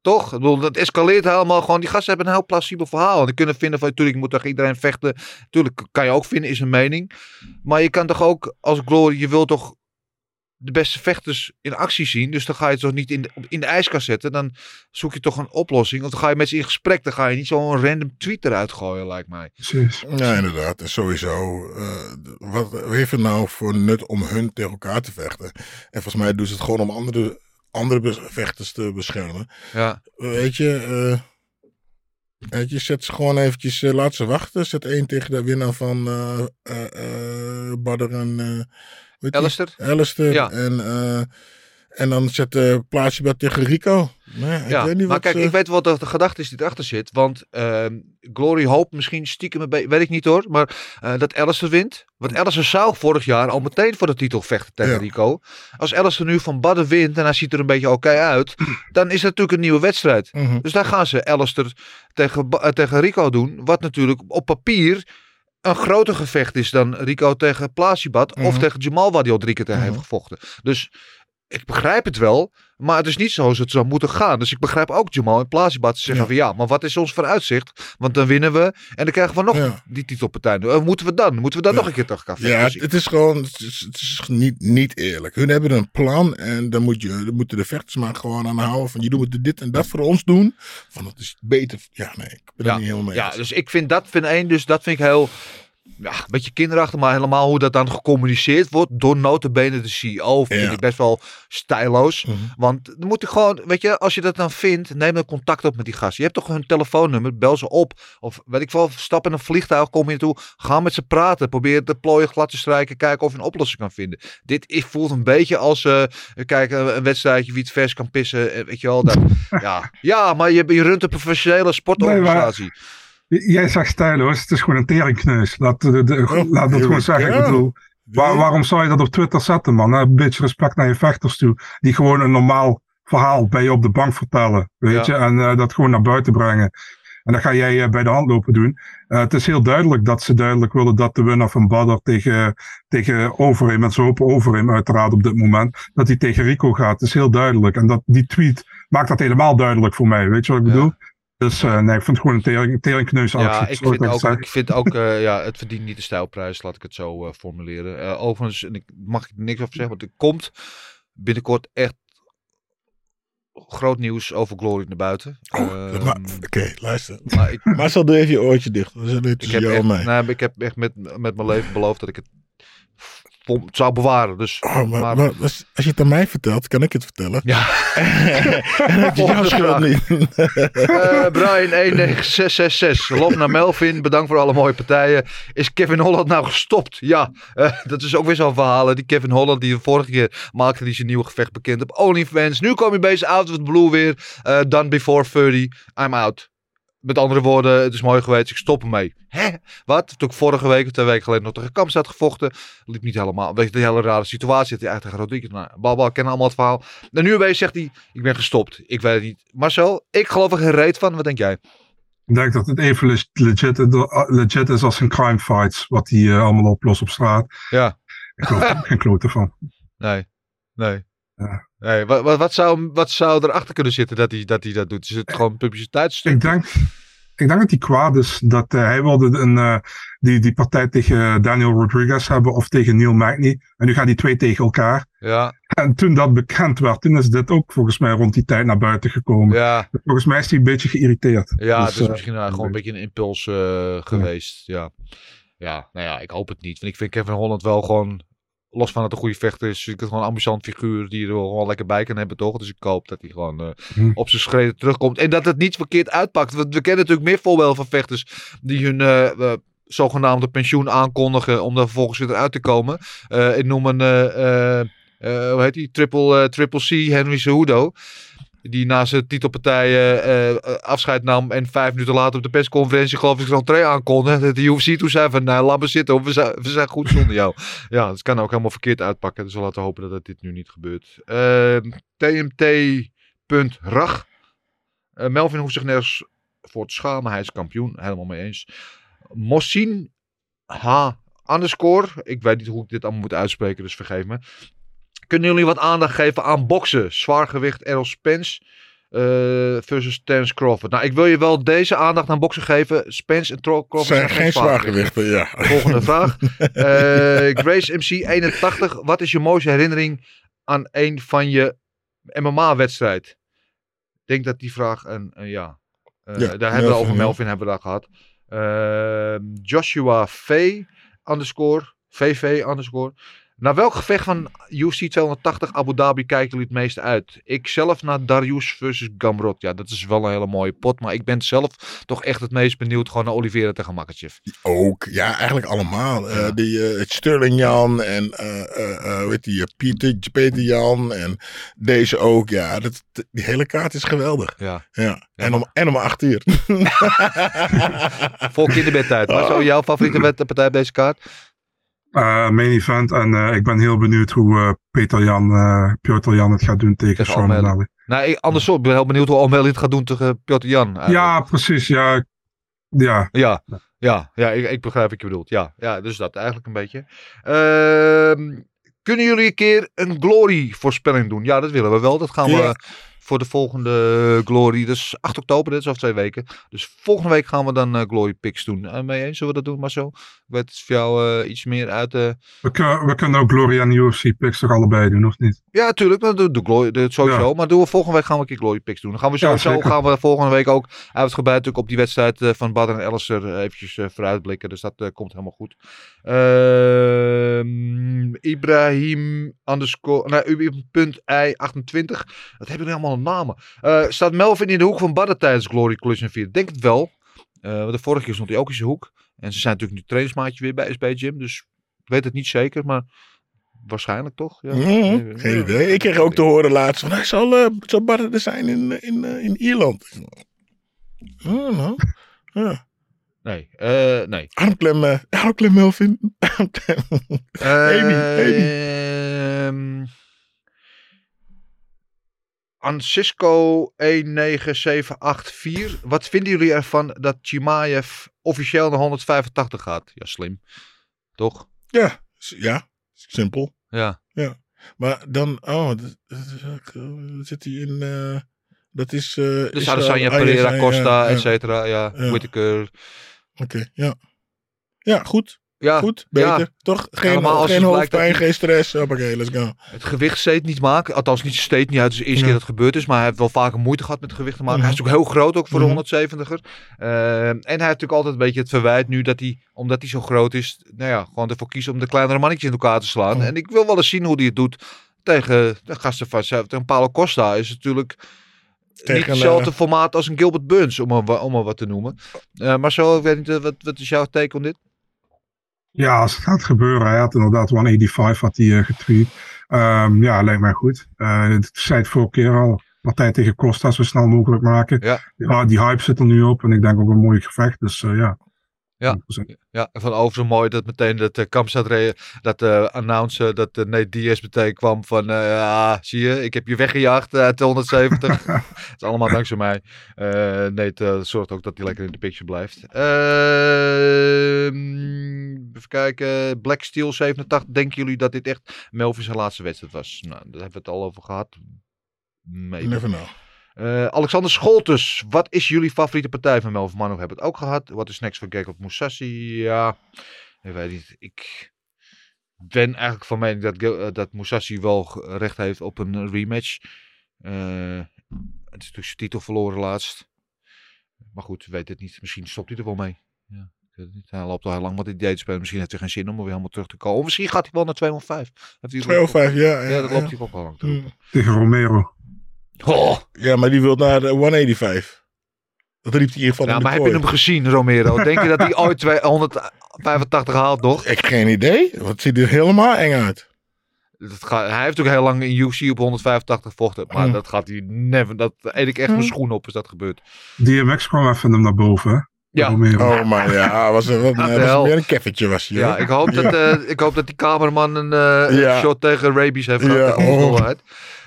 Toch? Dat escaleert helemaal gewoon. Die gasten hebben een heel plausibel verhaal. En die kunnen vinden van, natuurlijk moet tegen iedereen vechten. Tuurlijk kan je ook vinden, is een mening. Maar je kan toch ook als Glory, je wilt toch de beste vechters in actie zien. Dus dan ga je het toch niet in de, in de ijskast zetten. Dan zoek je toch een oplossing. Of dan ga je met ze in gesprek. Dan ga je niet zo'n random tweet eruit gooien, lijkt mij. Precies. Ja, inderdaad. En sowieso, eh, wat heeft het nou voor nut om hun tegen elkaar te vechten? En volgens mij doen ze het gewoon om andere, andere vechters te beschermen. Ja. Weet je, eh, weet je, zet ze gewoon eventjes, eh, laat ze wachten. Zet één tegen de winnaar van eh eh eh, Badr en... eh, die? Alistair? Alistair. Ja. En, eh, en dan zet uh, plaatsje bij tegen Rico. Nee, ik ja, weet niet maar wat kijk, ze- ik weet wat de, de gedachte is die erachter zit. Want ehm, Glory hoopt misschien stiekem weet ik niet hoor, maar eh, dat Alistair wint. Want Alistair zou vorig jaar al meteen voor de titel vechten tegen Ja. Rico. Als Alistair nu van Badden wint en hij ziet er een beetje oké uit, dan is het natuurlijk een nieuwe wedstrijd. Mhm. Dus daar gaan ze Alistair tegen, eh, tegen Rico doen. Wat natuurlijk op papier een groter gevecht is dan Rico tegen Plasibat. Of Mhm. tegen Jamal, waar hij al drie keer tegen heeft gevochten. Dus ik begrijp het wel. Maar het is niet zoals het zou moeten gaan. Dus ik begrijp ook Jamal en Plasibat zeggen van ja, maar wat is ons vooruitzicht? Want dan winnen we en dan krijgen we nog Ja. die titelpartij. Eh, Moeten we dan? Moeten we dan nog een keer tegen elkaar vechten? Ja, het, is gewoon het is, het is niet, niet eerlijk. Hun hebben een plan en dan, moet je, dan moeten de vechters maar gewoon aan houden van jullie moeten dit en dat voor ons doen. Van dat is beter. Ja, nee, ik ben er niet helemaal mee ja, dus ik vind dat vind één, dus dat vind ik heel ja, een beetje kinderachtig, maar helemaal hoe dat dan gecommuniceerd wordt door notabene de CEO vind Ja. ik best wel stijloos. Mhm. Want dan moet je gewoon, weet je, als je dat dan vindt, neem dan contact op met die gasten. Je hebt toch hun telefoonnummer, bel ze op. Of weet ik veel, stap in een vliegtuig, kom je naartoe, ga met ze praten. Probeer de plooien glad te strijken, kijken of je een oplossing kan vinden. Dit is, voelt een beetje als, eh kijk, een een wedstrijdje wie het vers kan pissen, eh, weet je wel. Dat, ja. ja, maar je, je runt een professionele sportorganisatie. Jij zegt stijloos, het is gewoon een teringkneus. Laat, de, de- Oh, laat dat gewoon zeggen. ja. Ik bedoel, waar- waarom zou je dat op Twitter zetten, man? Een beetje respect naar je vechters toe. Die gewoon een normaal verhaal bij je op de bank vertellen. Weet Ja. je? En eh, dat gewoon naar buiten brengen. En dat ga jij eh, bij de hand lopen doen. Eh, het is heel duidelijk dat ze duidelijk willen dat de winnaar van Badr tegen, tegen Overeem, en ze hopen Overeem uiteraard op dit moment, dat hij tegen Rico gaat. Het is heel duidelijk. En dat, die tweet maakt dat helemaal duidelijk voor mij. Weet je wat ik Ja. bedoel? Dus eh, nee, ik vind het gewoon een tering, teringkneus Ja, ik vind ik ook, ik vind ook eh, ja, het verdient niet de stijlprijs, laat ik het zo eh, formuleren. Eh, overigens, en ik mag er niks over zeggen, want er komt binnenkort echt groot nieuws over Glory naar buiten. Oh, Ehm, maar- Oké, luister. maar ik, Marcel, doe even je oortje dicht. We ik, tussen heb jou en echt, mij. nee, maar ik heb echt met, met mijn leven beloofd dat ik het zou bewaren. Dus, Oh, maar, maar- maar als, je het aan mij vertelt, kan ik het vertellen. ja. En niet. Eh, Brian 19666. Loop naar Melvin. Bedankt voor alle mooie partijen. Is Kevin Holland nou gestopt? Ja, eh, dat is ook weer zo'n verhaal. Die Kevin Holland die de vorige keer maakte die zijn nieuwe gevecht bekend op OnlyFans. Nu kom je bezig out of the blue weer. Eh, done before 30. I'm out. Met andere woorden, het is mooi geweest. Ik stop ermee. Hè? Wat? Toen ik vorige week of twee weken geleden nog tegen Kamstad gevochten. Liep niet helemaal. Weet je, een hele rare situatie. Dat hij eigenlijk tegen Rodriguez. Nou, Balbal kennen allemaal het verhaal. En nu opeens zegt hij, ik ben gestopt. Ik weet het niet. Marcel, ik geloof er geen reet van. Wat denk jij? Ik denk dat het even leg- legit, legit is als een crime fights, wat hij eh, allemaal oplost op straat. Ja. Ik geloof er geen klote van. Nee. Nee. Nee, wat, wat, wat, zou, wat zou erachter kunnen zitten dat hij dat, hij dat doet? Is het gewoon publiciteitsstuk? Ik denk, ik denk dat hij kwaad is dat eh, hij wilde een, eh, die, die partij tegen Daniel Rodriguez hebben of tegen Neil Magny. En nu gaan die twee tegen elkaar. Ja, En toen dat bekend werd, toen is dit ook volgens mij rond die tijd naar buiten gekomen. ja, Volgens mij is hij een beetje geïrriteerd. ja Dus, het is eh, misschien uh, gewoon een beetje een impuls eh, geweest. Ja. ja, nou ja, ik hoop het niet. Want ik vind Kevin Holland wel gewoon, los van dat het een goede vechter is, vind ik het gewoon een amusant figuur die er wel gewoon lekker bij kan hebben, toch? Dus ik hoop dat hij gewoon eh, Hm. op zijn schreden terugkomt. En dat het niet verkeerd uitpakt. Want we kennen natuurlijk meer voorbeelden van vechters die hun eh, eh, zogenaamde pensioen aankondigen om daar vervolgens weer uit te komen. Ik noem een, hoe heet die? Triple, Triple C, Henry Cejudo. Die na zijn titelpartijen eh, eh, afscheid nam en vijf minuten later op de persconferentie geloof ik zijn entree aankondigde. De UFC toen zei van, nou, laat me zitten, we zijn, we zijn goed zonder jou. ja, dat kan ook helemaal verkeerd uitpakken. Dus we laten hopen dat het dit nu niet gebeurt. Ehm, TMT.rag. Eh, Melvin hoeft zich nergens voor te schamen. Hij is kampioen. Helemaal mee eens. Mossin H. Underscore. Ik weet niet hoe ik dit allemaal moet uitspreken, dus vergeef me. Kunnen jullie wat aandacht geven aan boksen? Zwaargewicht Errol Spence eh, versus Terence Crawford. Nou, ik wil je wel deze aandacht aan boksen geven. Spence en Crawford zijn geen zwaargewichten, ja. Volgende vraag. Eh, Grace MC 81. Wat is je mooiste herinnering aan een van je MMA-wedstrijd? Ik denk dat die vraag een, een ja. Eh, Ja, daar hebben we over Melvin, ja. Hebben we daar gehad. Eh, Joshua V underscore VV underscore. Naar welk gevecht van UFC 280 Abu Dhabi kijken jullie het meeste uit? Ik zelf naar Darius versus Gamrot. Ja, dat is wel een hele mooie pot. Maar ik ben zelf toch echt het meest benieuwd gewoon naar Oliveira tegen Makachev. Ook, ja, eigenlijk allemaal. Eh, die eh, Sterling Jan en eh eh, heet die, Pieter, Peter Jan en deze ook. Ja, dat, die hele kaart is geweldig. Ja. Ja. En, om, en om acht uur. Vol kinderbedtijd. Maar Oh. zo jouw favoriete partij op deze kaart? Eh, main event. En eh, ik ben heel benieuwd hoe eh, Peter Jan, eh Piotr Jan het gaat doen tegen, Sean O'Malley. Nou, ik, andersom. Ik ben heel benieuwd hoe O'Malley het gaat doen tegen Piotr Jan. eigenlijk. Ja, precies. Ja, ja. Ja, ja, ja ik, ik begrijp wat je bedoelt. Ja, ja, dus dat eigenlijk een beetje. Ehm, kunnen jullie een keer een glory voorspelling doen? Ja, dat willen we wel. Dat gaan we Ja. Voor de volgende glory. Dus 8 oktober, dit is over twee weken. Dus volgende week gaan we dan eh, glory picks doen. Uh, mee eens, zullen we dat doen, Marcel? Ik weet het voor jou eh, iets meer uit de... We, kunnen, we kunnen ook Glory en UFC picks toch allebei doen, of niet? Ja, tuurlijk. Dat doe, doe glory, dat sowieso. Maar doen we volgende week gaan we een keer glory picks doen. Dan gaan we sowieso zeker. gaan we volgende week ook uitgebreid natuurlijk op die wedstrijd eh, van Badr en Elliser eh, eventjes eh, vooruitblikken. Dus dat eh, komt helemaal goed. Ehm, Ibrahim underscore, nou, punt I 28. Dat hebben jullie allemaal namen. Eh, staat Melvin in de hoek van Badr tijdens Glory Collision 4? Denk het wel. Want de vorige keer stond hij ook in zijn hoek. En ze zijn natuurlijk nu trainingsmaatje weer bij SB Gym. Dus ik weet het niet zeker, maar waarschijnlijk toch? Ja. Mhm, geen idee. Ik kreeg ook te horen laatst van hij zal, zal Barre er zijn in, in, in Ierland. Oh, nou. Ja. Nee, nee. Armklem, eh, armklem Melvin. Armklem. Amy, Amy. Ehm Ancisco 19784. Wat vinden jullie ervan dat Chimaev officieel naar 185 gaat? Ja, slim. Toch? Ja, ja, simpel. Ja. Ja. Maar dan, oh, dat, dat zit hij in, eh, dat is... eh Dus Adesanya, Pereira, Costa, ja, et cetera. Ja, Ja. Whittaker. Oké, ja. Ja, goed. Ja, Goed, beter. ja. Toch? Geen, dat hoofdpijn, geen stress. Hoppakee, let's go. Het gewicht steeds niet maken. Althans, niet steeds niet uit. Het is de eerste keer dat het gebeurd is. Maar hij heeft wel vaker moeite gehad met het gewicht te maken. Mhm. Hij is natuurlijk heel groot ook voor Mhm. de 170er. Ehm, en hij heeft natuurlijk altijd een beetje het verwijt nu dat hij, omdat hij zo groot is, nou ja, gewoon ervoor kiezen om de kleinere mannetjes in elkaar te slaan. Mhm. En ik wil wel eens zien hoe hij het doet tegen de gasten van tegen Paulo Costa. Is natuurlijk Tegen, niet hetzelfde eh, formaat als een Gilbert Burns, om maar, om wat te noemen. Eh, maar zo, ik weet niet, eh, wat, wat is jouw take op dit? Ja, als het gaat gebeuren. Hij had inderdaad 185 had hij eh, getweet. Ehm, ja, lijkt mij goed. Het zei het vorige keer al. Partij tegen Costa zo snel mogelijk maken. Ja. Ja, die hype zit er nu op. En ik denk ook een mooi gevecht. Dus eh, ja. Ja. 100%. Ja, van over zo mooi dat meteen dat uh, Kampstad re- dat uh, announce dat uh, Nate Diaz meteen kwam van uh, ja, zie je, ik heb je weggejaagd uit de 170. Het is allemaal dankzij mij. Uh, Nate zorgt ook dat hij lekker in de picture blijft. Ehm, even kijken. Black Steel 87. Denken jullie dat dit echt Melvin zijn laatste wedstrijd was? Nou, daar hebben we het al over gehad. Maybe. Never know. Eh, Alexander Scholtes, wat is jullie favoriete partij van Melvin Manu? Hebben we het ook gehad. Wat is next voor Gekop Moussassi? Ja, ik weet niet. Ik ben eigenlijk van mening dat, eh, dat Moussassi wel recht heeft op een rematch. Eh, het is natuurlijk zijn titel verloren laatst. Maar goed, weet het niet. Misschien stopt hij er wel mee. Ja, ik weet het niet. Hij loopt al heel lang met idee te spelen. Misschien heeft hij geen zin om er weer helemaal terug te komen. Of misschien gaat hij wel naar 205. Heeft hij 205, ja, ja, Ja, dat loopt ja. hij ook al lang. Tegen Romero. Oh, Ja, maar die wil naar de 185. Dat riep hij in ieder geval nou, in maar heb je hem gezien, Romero? Denk je dat hij ooit 285 haalt nog? Ik geen idee. Het ziet er helemaal eng uit. Dat gaat, hij heeft ook heel lang in UFC op 185 gevochten. Maar Mm. dat gaat hij never. Dat eet ik echt mijn schoen op als dat gebeurt. DMX kwam even hem naar boven. Ja. Romero. Oh, maar ja, was, een- wat, Wat was weer een keffertje was hij. Ja, hoor. ik hoop, dat, eh, ik hoop dat die cameraman een eh, Ja. shot tegen rabies heeft Ja, gehad. oh.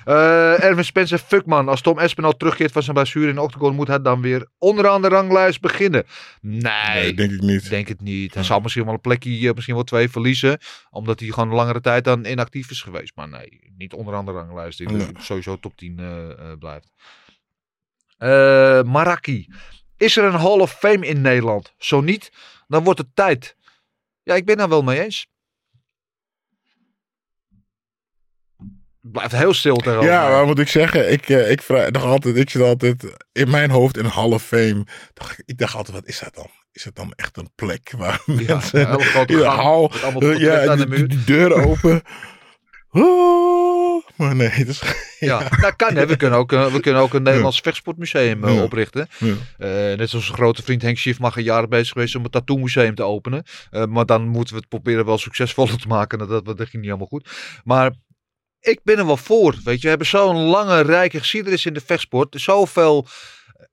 Eh, Erwin Spencer, fuckman. Als Tom Espinal terugkeert van zijn blessure in octagon, moet hij dan weer onderaan de ranglijst beginnen? Nee, Nee, denk ik niet. denk het niet. Hij zal misschien wel een plekje, misschien wel twee verliezen. Omdat hij gewoon een langere tijd dan inactief is geweest. Maar nee, niet onderaan de ranglijst. Ik Nee. sowieso top 10 eh, eh, blijft. Maraki. Is er een Hall of Fame in Nederland? Zo niet, dan wordt het tijd. Ja, ik ben daar wel mee eens. Blijft heel stil tegenover. Ja, maar moet ik zeggen, ik, eh, ik, vraag, dacht altijd, ik zit altijd in mijn hoofd in Hall of Fame. Dacht, ik- dacht altijd, wat is dat dan? Is het dan echt een plek waar Ja, mensen een de hal, eh, portretten ja, de die, muur. die deuren open. Oh, maar nee, het is, Ja, dat kan. Hè. We, kunnen ook, we kunnen ook een Nederlands vechtsportmuseum eh, Ja. oprichten. Ja. Eh, net zoals een grote vriend Henk Schiefmacher jaren bezig geweest om een tattoo museum te openen. Maar dan moeten we het proberen wel succesvoller te maken. Dat, dat, dat ging niet helemaal goed. Maar ik ben er wel voor. Weet je, we hebben zo'n lange, rijke geschiedenis in de vechtsport. Zoveel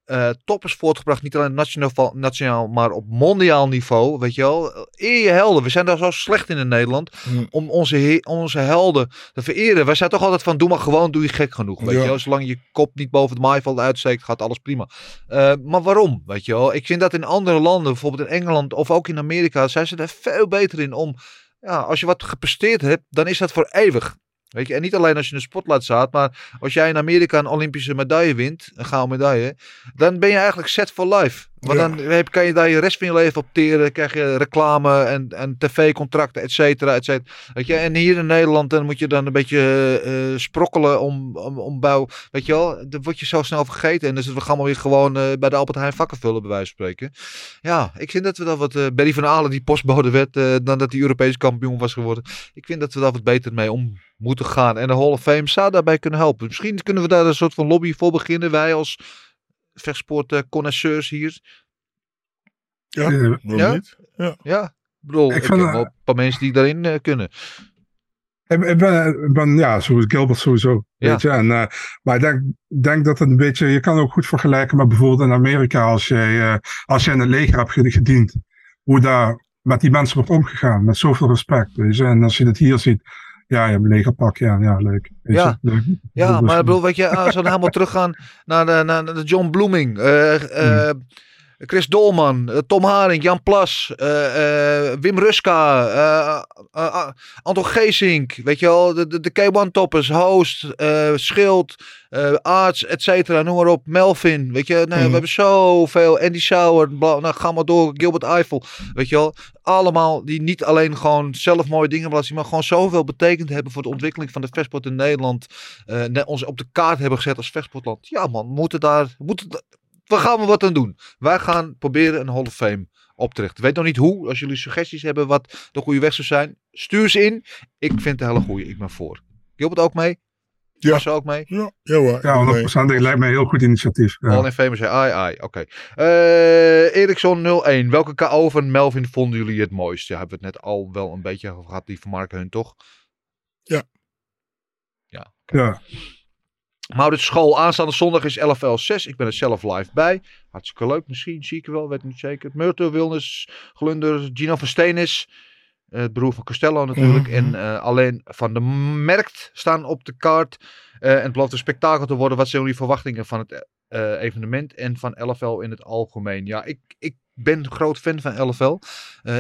eh toppers voortgebracht. Niet alleen nationaal, nationaal, maar op mondiaal niveau. Weet je wel. Eer je helden. We zijn daar zo slecht in in Nederland. Hm. Om onze, onze helden te vereren. Wij zijn toch altijd van, doe maar gewoon, doe je gek genoeg. Weet Ja. je wel. Zolang je kop niet boven het maaiveld uitsteekt, gaat alles prima. Eh, maar waarom? Weet je wel. Ik vind dat in andere landen, bijvoorbeeld in Engeland of ook in Amerika, zijn ze er veel beter in om. Ja, als je wat gepresteerd hebt, dan is dat voor eeuwig. Weet je, en niet alleen als je de spotlight staat, maar als jij in Amerika een Olympische medaille wint, een gouden medaille, dan ben je eigenlijk set for life. Want Ja. dan heb, kan je daar je rest van je leven op teren, krijg je reclame en, en tv-contracten, et cetera, et cetera. Weet je, en hier in Nederland dan moet je dan een beetje eh, sprokkelen om, om, om bouw. Weet je wel, dan word je zo snel vergeten. En dan zitten we allemaal weer gewoon eh, bij de Albert Heijn vakken vullen, bij wijze van spreken. Ja, ik vind dat we dat wat... eh Berry van Alen die postbode werd, eh, dan dat hij Europees kampioen was geworden. Ik vind dat we daar wat beter mee om moeten gaan. En de Hall of Fame zou daarbij kunnen helpen. Misschien kunnen we daar een soort van lobby voor beginnen. Wij als vechtsport hier. ja, Eh, Ja? niet? Ja. Ja, ik bedoel, Ik ik, vind, heb eh, wel een paar mensen die daarin eh, kunnen. Ik, ik ben, ik ben, ja, zoals Gilbert sowieso. Ja. Weet je? En, eh, maar ik denk, denk dat het een beetje, je kan ook goed vergelijken met bijvoorbeeld in Amerika, als jij, eh, als jij in het leger hebt ged- gediend, hoe daar met die mensen wordt omgegaan, met zoveel respect. Weet je? En als je het hier ziet, ja, je hebt een legerpak, ja, ja, leuk. Weet Ja. Leuk. Ja, maar is- ik bedoel, weet je, als we dan helemaal teruggaan naar de, naar de John Blooming, eh, eh, Chris Dolman, eh, Tom Haring, Jan Plas, eh, eh, Wim Ruska, eh, Anton Geesink, weet je wel, de, de, de K1-toppers, Host, Schild, Arts, et cetera, noem maar op, Melvin, weet je, Mhm. we hebben zoveel, Andy Sauer, bla, nou, ga maar door, Gilbert Eiffel, weet je wel, allemaal die niet alleen gewoon zelf mooie dingen zien, maar gewoon zoveel betekend hebben voor de ontwikkeling van de vechtsport in Nederland, net ons op de kaart hebben gezet als vechtsportland. Ja man, moeten daar, moeten, we gaan er wat aan doen. Wij gaan proberen een Hall of Fame op te richten. Ik weet nog niet hoe. Als jullie suggesties hebben wat de goede weg zou zijn, stuur ze in. Ik vind het een hele goede. Ik ben voor. Gilbert ook mee? Ja. Marcel ook mee? Ja, ja hoor. Ja, 100%. Dat lijkt mij een heel goed initiatief. Ja. All in Fame zei ai ai. Oké. Eh Ericsson 01. Welke KO van Melvin vonden jullie het mooist? Ja, hebben we het net al wel een beetje gehad. Die van Mark Hun toch? Ja. Ja. Ja. Maurits School, aanstaande zondag is LFL 6. Ik ben er zelf live bij. Hartstikke leuk. Misschien zie ik er wel, weet niet zeker. Murto, Wilnes, Glunder, Gino van Steenis. eh, Het broer van Costello natuurlijk. Mhm. En eh, alleen Van de Merkt staan op de kaart. Eh, en het belooft een spektakel te worden. Wat zijn jullie verwachtingen van het evenement en van LFL in het algemeen? Ja, ik, ik ben groot fan van LFL.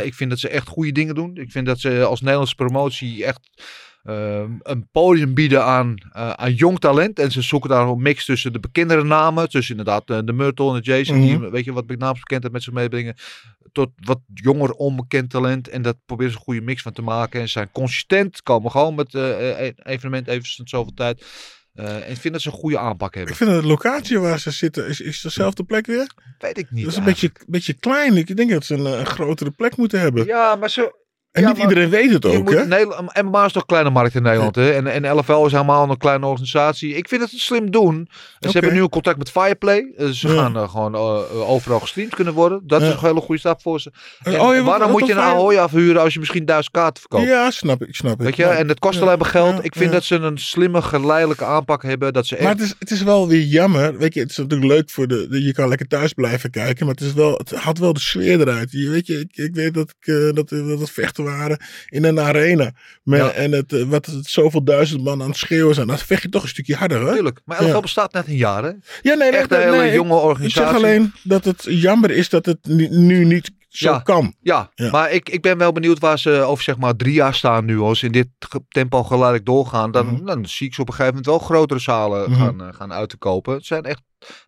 Ik vind dat ze echt goede dingen doen. Ik vind dat ze als Nederlandse promotie echt ehm, een podium bieden aan, eh, aan jong talent. En ze zoeken daar een mix tussen de bekendere namen. Tussen inderdaad eh, de Myrtle en de Jason. Die, weet je, wat naamsbekendheid met zich meebrengen. Tot wat jonger onbekend talent. En dat proberen ze een goede mix van te maken. En ze zijn consistent. Komen gewoon met eh, evenement even zoveel tijd. En ik vind dat ze een goede aanpak hebben. Ik vind dat de locatie waar ze zitten, is, is dezelfde plek weer? Weet ik niet. Dat is een beetje, beetje klein. Ik denk dat ze een, een grotere plek moeten hebben. Ja, maar zo. En ja, niet iedereen weet het ook, hè? Nederland, MMA is toch een kleine markt in Nederland, hè? En, en LFL is helemaal een kleine organisatie. Ik vind het slim doen. En Ze hebben nu een contact met Fireplay. Eh, ze Ja. gaan eh, gewoon eh, overal gestreamd kunnen worden. Dat is een hele goede stap voor ze. En oh wat- waarom wat moet je een Ahoy afhuren als je misschien duizend kaarten verkoopt? Ja, snap ik, snap ik. Weet je, en het kost alleen maar geld. ik vind dat ze een slimme, geleidelijke aanpak hebben. Dat ze echt... Maar het is, het is wel weer jammer. Weet je, het is natuurlijk leuk voor de, de- Je kan lekker thuis blijven kijken. Maar het, is wel, het had wel de sfeer eruit. Je, weet je, ik, ik weet dat, ik, eh, dat, dat het vechten waren in een arena. Ja. En het, eh, wat het zoveel duizend man aan het schreeuwen zijn. Dan vecht je toch een stukje harder, hoor. Tuurlijk. Maar LFL Ja. bestaat net een jaar, hè? Ja, nee, Echt een hele nee, jonge organisatie. Ik zeg alleen dat het jammer is dat het nu niet zo Ja. kan. Ja, Ja. maar ik, ik ben wel benieuwd waar ze over zeg maar drie jaar staan nu. Als ze in dit tempo geleidelijk doorgaan, dan, Mhm. dan zie ik ze op een gegeven moment wel grotere zalen Mhm. gaan, eh, gaan uit te kopen. Ze zijn echt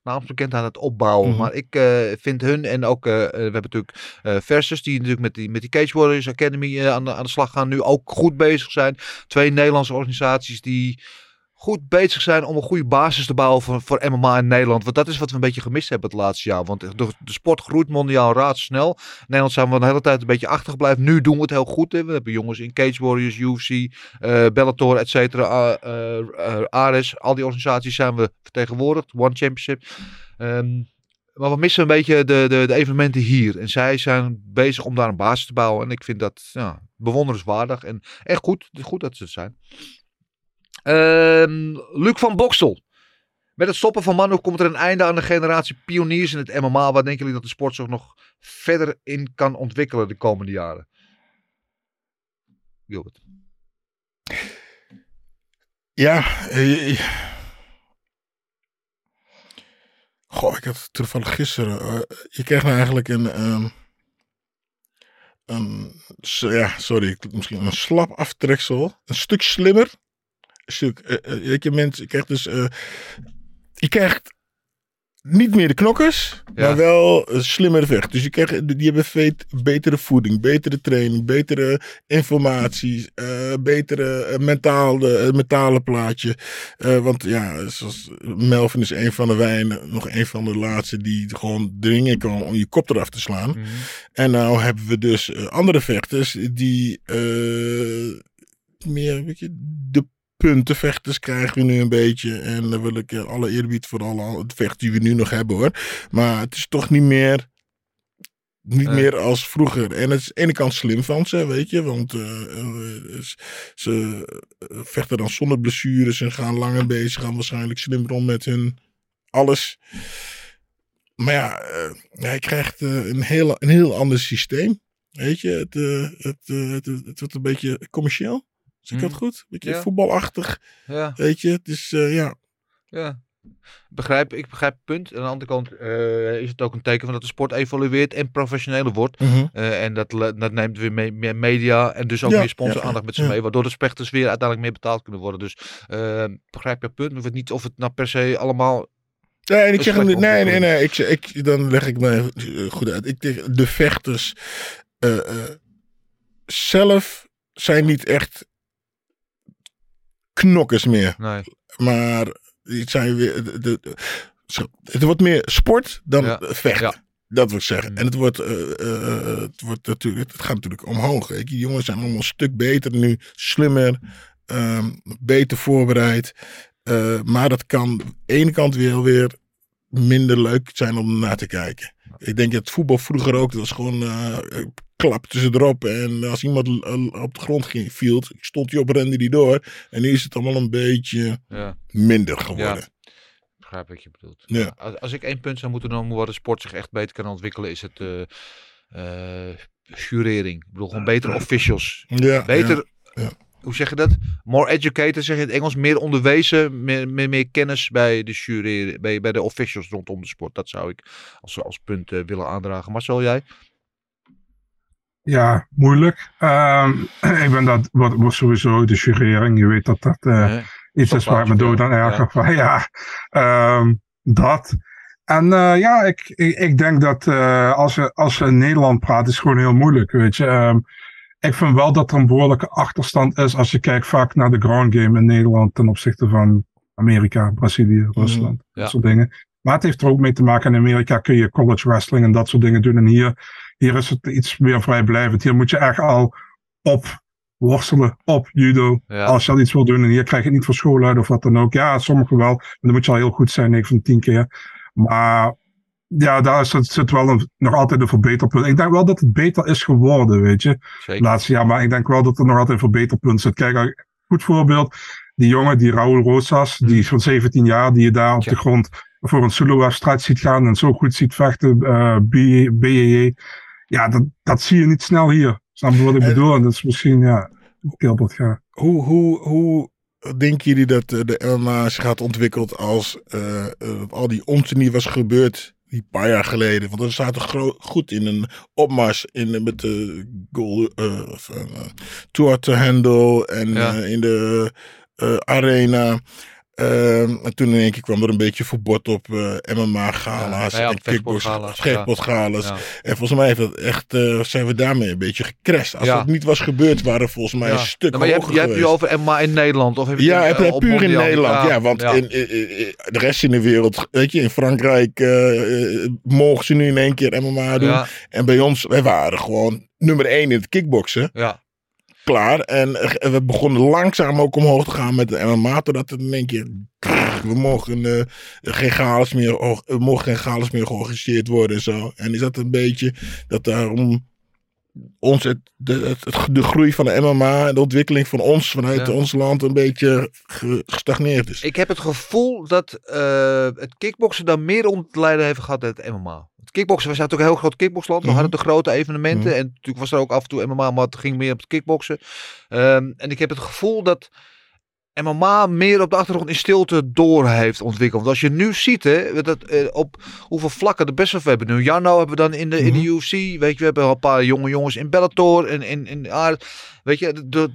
naamsbekend aan het opbouwen. Mhm. Maar ik eh, vind hun en ook, eh, we hebben natuurlijk eh, Versus, die natuurlijk met die, met die Cage Warriors Academy aan, de, aan de slag gaan, nu ook goed bezig zijn. Twee Nederlandse organisaties die goed bezig zijn om een goede basis te bouwen voor, MMA in Nederland. Want dat is wat we een beetje gemist hebben het laatste jaar. Want de, sport groeit mondiaal razendsnel. In Nederland zijn we de hele tijd een beetje achtergebleven. Nu doen we het heel goed. Hè. We hebben jongens in Cage Warriors, UFC, eh, Bellator, et cetera. eh, eh, Ares, al die organisaties zijn we vertegenwoordigd. One Championship. Ehm, maar we missen een beetje de, de, de evenementen hier. En zij zijn bezig om daar een basis te bouwen. En ik vind dat ja, bewonderenswaardig. En echt goed. Goed dat ze het zijn. Ehm, Luc van Boksel. Met het stoppen van Manu komt er een einde aan de generatie pioniers in het MMA. Waar denken jullie dat de sport zich nog verder in kan ontwikkelen de komende jaren? Gilbert. Ja. eh, Goh, ik had toevallig gisteren. eh, je krijgt nou eigenlijk een. ehm, een ja, sorry, misschien een slap aftreksel. Een stuk slimmer. Stuk. eh, eh, weet je, mensen, je krijgt dus. eh, je krijgt niet meer de knokkers, Ja. maar wel slimmer vecht. Dus je krijgt, die hebben vet- betere voeding, betere training, betere informatie, betere mentale, mentale plaatje. Want ja, zoals Melvin is een van de wijnen, nog een van de laatste die gewoon dringen kan om je kop eraf te slaan. En nou hebben we dus andere vechters die meer, weet je, de puntenvechters krijgen we nu een beetje. En dan wil ik eh, alle eerbied voor alle het vecht die we nu nog hebben hoor. Maar het is toch niet meer, niet Nee. meer als vroeger. En het is aan de ene kant slim van ze, weet je. Want eh, eh, ze- eh, vechten dan zonder blessures en gaan langer bezig. Gaan waarschijnlijk slimmer om met hun alles. Maar ja, eh, hij krijgt eh, een, heel, een heel ander systeem. Weet je, het, eh, het, eh, het, het wordt een beetje commercieel. Zeg ik dat goed? Een beetje Ja. voetbalachtig. Ja, Weet je, het is eh, ja. ja. Begrijp, ik begrijp het punt. Aan de andere kant eh, is het ook een teken van dat de sport evolueert en professioneler wordt. Mhm. Eh, en dat, dat neemt weer mee, meer media en dus ook Ja, meer sponsor-aandacht ja, met zich mee. Waardoor de spechters weer uiteindelijk meer betaald kunnen worden. Dus begrijp je het punt. Ik weet niet of het nou per se allemaal... Nee, en ik zeg Nee, nee, ontwikkeling. nee. Ik, ik, dan leg ik me goed uit. Ik denk, de vechters zelf zijn niet echt knokkers meer. Nee. Maar die zijn weer. De, de- de- zo, het wordt meer sport dan Ja, vechten. ja. Dat wil ik zeggen. Mm. En het wordt, eh, eh, het wordt natuurlijk, het gaat natuurlijk omhoog. Weet je. Die jongens zijn allemaal een stuk beter nu, slimmer, ehm, beter voorbereid. Eh, maar dat kan aan de ene kant weer, weer minder leuk zijn om naar te kijken. Ik denk dat voetbal vroeger ook, dat was gewoon klap tussen erop. En als iemand eh, op de grond ging, viel, stond hij op, rende die door. En nu is het allemaal een beetje Ja, minder geworden. ik begrijp wat je bedoelt. Ja. Als, als ik één punt zou moeten noemen waar de sport zich echt beter kan ontwikkelen, is het eh eh, jurering. Ik bedoel, gewoon betere officials. Ja, Beter ja, hoe zeg je dat? More educated, zeg je in het Engels. Meer onderwezen, meer, meer, meer kennis bij de jury, bij, bij de officials rondom de sport. Dat zou ik als, als punt eh, willen aandragen. Marcel, jij? Ja, moeilijk. Ehm, ik ben dat wat, wat sowieso de jurering. Je weet dat dat eh, Nee. iets is waar ik me dood aan erger. Ja, ja ehm, dat. En eh, ja, ik, ik, ik denk dat eh, als, we, als we in Nederland praten, is het gewoon heel moeilijk. Weet je. Ehm, ik vind wel dat er een behoorlijke achterstand is als je kijkt vaak naar de ground game in Nederland ten opzichte van Amerika, Brazilië, Rusland, ja. dat soort dingen. Maar het heeft er ook mee te maken. In Amerika kun je college wrestling en dat soort dingen doen. En hier, hier is het iets meer vrijblijvend. Hier moet je echt al op worstelen, op judo. Ja. Als je al iets wil doen. En hier krijg je het niet voor school uit of wat dan ook. Ja, sommige wel. Maar dan moet je al heel goed zijn, 9 van de 10 keer. Maar ja, daar zit wel een, nog altijd een verbeterpunt. Ik denk wel dat het beter is geworden, weet je. Zeker. Laatste jaar. Maar ik denk wel dat er nog altijd een verbeterpunt zit. Kijk, een goed voorbeeld. Die jongen, die Raúl Rosas, die is van 17 jaar, die je daar op Ja. de grond voor een solo-wedstrijd ziet gaan en zo goed ziet vechten, BJJ. Ja, dat, dat zie je niet snel hier. Snap je wat ik En- bedoel? En dat is misschien, ja, heel wat gaat. Hoe, hoe, hoe denken jullie dat eh, de MMA zich gaat ontwikkeld als eh, eh, al die onzin was gebeurd die paar jaar geleden? Want we zaten goed in een opmars in, met de goal, eh, of, eh, tour to handle en Ja. eh, in de eh, arena. Ehm, en toen in één keer kwam er een beetje verbod op eh, MMA-gala's Ja, en kickbox- vechtsportgala's, vechtsportgala's. Ja. En volgens mij heeft dat echt, eh, zijn we daarmee een beetje gecrashed. Als dat niet was gebeurd, waren volgens mij een stuk Nou, maar je hebt, hoger je hebt nu geweest. over MMA in Nederland. Of heb je Ja, het, op puur in? Nederland. Ja, want In, in- in- de rest in de wereld, weet je, in Frankrijk eh, mogen ze nu in één keer MMA doen. En bij ons, wij waren gewoon nummer één in het kickboksen. ja. Klaar. En eh, we begonnen langzaam ook omhoog te gaan met de MMA. Totdat het in één keer, we mogen eh, geen galas meer, mogen geen galas meer georganiseerd worden en zo. En is dat een beetje dat daarom ons het, de, het, het- de groei van de MMA en de ontwikkeling van ons vanuit Ja. ons land een beetje ge- gestagneerd is. Ik heb het gevoel dat eh, het kickboksen daar meer onder te lijden heeft gehad dan het MMA. Kickboksen, we zijn natuurlijk een heel groot kickboxland. We Mhm. hadden de grote evenementen. Mhm. En natuurlijk was er ook af en toe MMA, maar het ging meer op het kickboksen. Ehm, en ik heb het gevoel dat MMA meer op de achtergrond in stilte door heeft ontwikkeld. Want als je nu ziet, hè, dat, eh, op hoeveel vlakken de best wel we hebben. Nu Jarno hebben we dan in de, in de Mhm. UFC. Weet je, we hebben al een paar jonge jongens in Bellator. En in, in, ah, weet je, de, de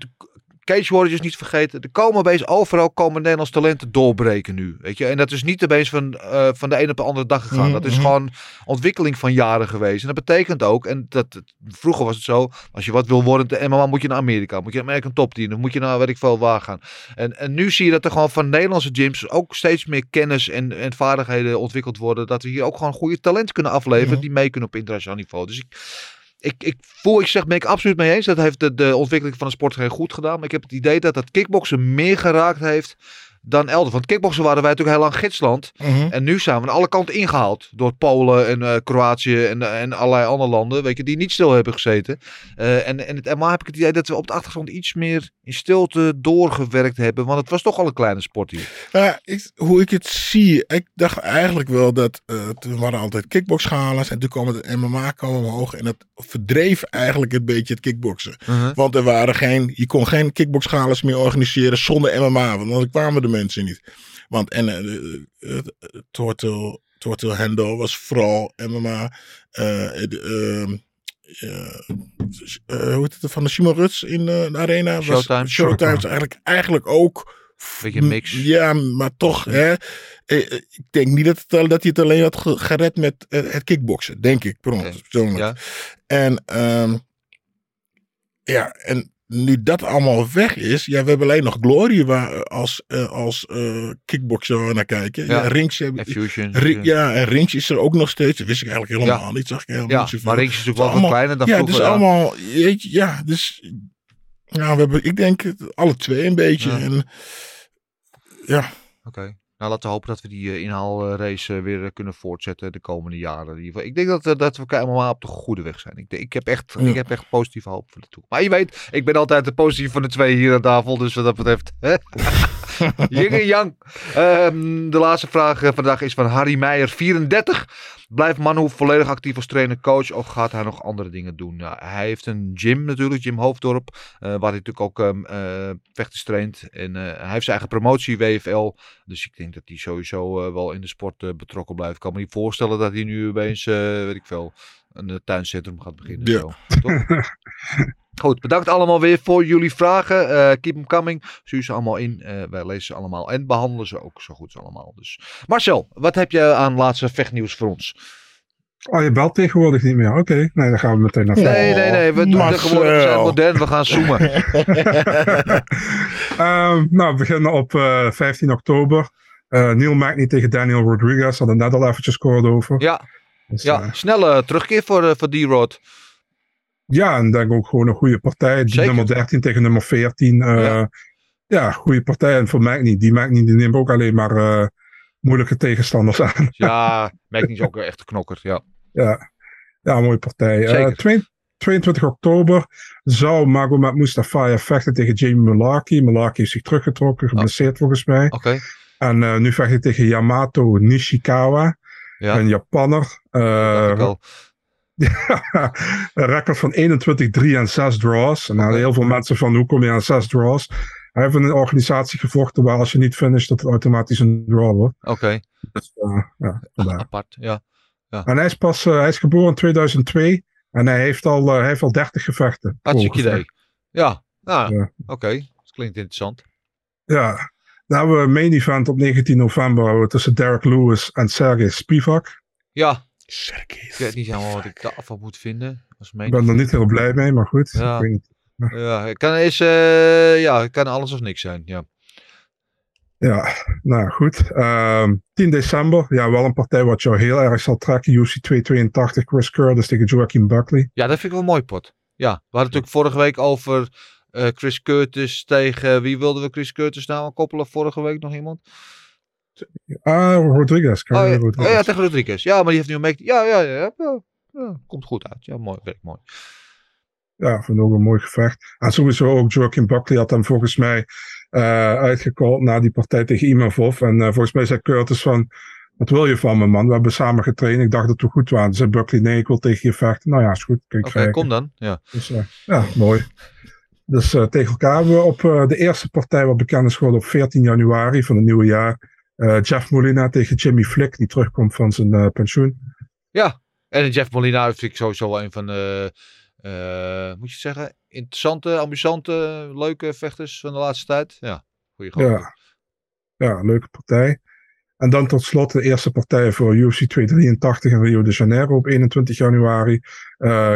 Cage Warriors niet vergeten. Er komen opeens overal komen Nederlands talenten doorbreken nu. Weet je? En dat is niet opeens van, eh, van de ene op de andere dag gegaan. Mhm, Dat is mhm. gewoon ontwikkeling van jaren geweest. En dat betekent ook, en dat, vroeger was het zo, als je wat wil worden te MMA moet je naar Amerika. Moet je naar American Top Team. Of moet je naar weet ik veel waar gaan. En, en nu zie je dat er gewoon van Nederlandse gyms ook steeds meer kennis en, en vaardigheden ontwikkeld worden. Dat we hier ook gewoon goede talent kunnen afleveren Mhm. die mee kunnen op internationaal niveau. Dus ik, ik, ik voel, ik zeg, ben ik absoluut mee eens. Dat heeft de, de ontwikkeling van de sport heel goed gedaan. Maar ik heb het idee dat dat kickboksen meer geraakt heeft dan elders. Want kickboksen waren wij natuurlijk heel lang gidsland. Mhm. En nu zijn we aan alle kanten ingehaald. Door Polen en eh, Kroatië en, eh, en allerlei andere landen. Weet je, die niet stil hebben gezeten. Eh, en, en het MMA heb ik het idee dat we op de achtergrond iets meer in stilte doorgewerkt hebben. Want het was toch al een kleine sport hier. Ik, hoe ik het zie, ik dacht eigenlijk wel dat toen waren altijd kickboxgala's en toen kwam het MMA kwam omhoog en dat verdreef eigenlijk een beetje het kickboksen. Want er waren geen, je kon geen kickboxgala's meer organiseren zonder MMA, want dan kwamen de mensen niet. Want en eh, eh, eh, Tortel, Tortel Handle was vooral MMA. ehm, eh, eh, hoe heet het, van de Simon Ruts in de arena. Was, Showtime. Showtime is eigenlijk, eigenlijk ook Beetje mix. ja, maar toch, hè. Ik denk niet dat, het, dat hij het alleen had ge- gered met het kickboksen. Denk ik, per persoonlijk. Ja. En, ehm, ja, en nu dat allemaal weg is. Ja, we hebben alleen nog Glory waar, eh, als, eh, als eh kickboxer naar kijken. Ja. Ja, Rings hebben, En Fusion. Ja, en Rings is er ook nog steeds. Dat wist ik eigenlijk helemaal Ja. niet. Zag ik helemaal Ja, niet zoveel. maar Rings is natuurlijk wel wat is kleiner dan ja, vroeger. is ja. allemaal, weet je, ja, dus, ja, we hebben, ik denk alle twee een beetje. Ja. En, ja, Oké. Nou, laten we hopen dat we die eh, inhaalrace eh, weer eh, kunnen voortzetten de komende jaren. In ieder geval. Ik denk dat, dat we helemaal op de goede weg zijn. Ik, ik, heb echt, Ja. ik heb echt positieve hoop voor de toekomst. Maar je weet, ik ben altijd de positieve van de twee hier aan tafel. Dus wat dat betreft. Yin en yang. Ehm, de laatste vraag vandaag is van Harry Meijer, 34. Blijft Manu volledig actief als trainer-coach of gaat hij nog andere dingen doen? Ja, hij heeft een gym natuurlijk, Jim Hoofddorp, eh, waar hij natuurlijk ook eh, vechters traint. En eh, hij heeft zijn eigen promotie, WFL. Dus ik denk dat hij sowieso eh, wel in de sport betrokken blijft. Ik kan me niet voorstellen dat hij nu opeens, weet ik veel, een tuincentrum gaat beginnen. Ja. Zo, toch? Goed, bedankt allemaal weer voor jullie vragen. Eh, keep them coming. Stuur ze allemaal in. Eh, wij lezen ze allemaal en behandelen ze ook zo goed allemaal. Dus. Marcel, wat heb je aan laatste vechtnieuws voor ons? Oh, je belt tegenwoordig niet meer. Oké, nee, dan gaan we meteen naar Nee, nee, nee. We doen tegenwoordig we zijn modern. We gaan zoomen. Ehm, nou, we beginnen op eh, 15 oktober. Eh, Neil Magny tegen Daniel Rodriguez. Hadden net al eventjes kort over. Ja, Dus, ja snelle terugkeer voor, voor D-Rod. Ja, en denk ook gewoon een goede partij. Die nummer 13 tegen nummer 14. eh, Ja. ja. goede partij. En voor Magny, die Magny die neemt ook alleen maar eh, moeilijke tegenstanders aan. Ja, merk niet ook echt een knokker. Ja. Ja, ja mooie partij. Eh, Zeker. twee- 22 oktober zou Magomed Mustafa vechten tegen Jamie Malarkey. Malarkey heeft zich teruggetrokken, geblesseerd volgens mij. Oké. En eh, nu vecht hij tegen Yamato Nishikawa, Ja, een Japanner. Eh al. een record van 21, 3 en 6 draws. En Oké. heel veel mensen van hoe kom je aan 6 draws? Hij heeft in een organisatie gevochten waar als je niet finisht dat het automatisch een draw wordt. Oké, Dus, eh, ja, apart. Ja. En hij is pas, eh, hij is geboren in 2002 en hij heeft al, eh, hij heeft al 30 gevechten. Hartstikke idee. Ja, nou, Ja. oké. Dat klinkt interessant. Ja. Dan hebben we een main event op 19 november tussen Derek Lewis en Sergey Spivak. Ja, ik weet niet helemaal wat ik daarvan moet vinden. Als Ik ben er niet heel blij mee, maar goed. Ja. Ik weet niet. Ja, het kan, is, eh, ja, het kan alles of niks zijn. Ja. Ja, nou goed. Ehm, 10 december, ja, wel een partij wat jou heel erg zal trekken. UC 282, Chris Curtis tegen Joaquin Buckley. ja, dat vind ik wel mooi, pot. Ja, we hadden natuurlijk vorige week over eh, Chris Curtis tegen... Wie wilden we Chris Curtis nou koppelen vorige week? Nog iemand? Ah, Rodriguez. Oh ja, Rodriguez. oh, ja, tegen Rodriguez. Ja, maar die heeft nu een make... Ja, ja, ja, ja, ja, Komt goed uit. Ja, mooi. Werkt mooi. Ja, vond ik ook een mooi gevecht. En sowieso ook Joaquin Buckley had hem volgens mij eh uitgecallt na die partij tegen Imavov. En eh, volgens mij zei Curtis van, wat wil je van me man? We hebben samen getraind. Ik dacht dat we goed waren. Zei Buckley, nee, ik wil tegen je vechten. Nou ja, is goed. Oké, kom dan. Ja. Dus, eh, ja, mooi. Dus tegen elkaar hebben we op de eerste partij, wat bekend is geworden op 14 januari van het nieuwe jaar. Eh, Jeff Molina tegen Jimmy Flick, die terugkomt van zijn eh, pensioen. Ja, en Jeff Molina vind ik sowieso wel een van de, eh, moet je zeggen, interessante, amusante, leuke vechters van de laatste tijd. Ja, goeie gozer. Ja. ja, leuke partij. En dan tot slot de eerste partij voor UFC 283 in Rio de Janeiro op 21 januari.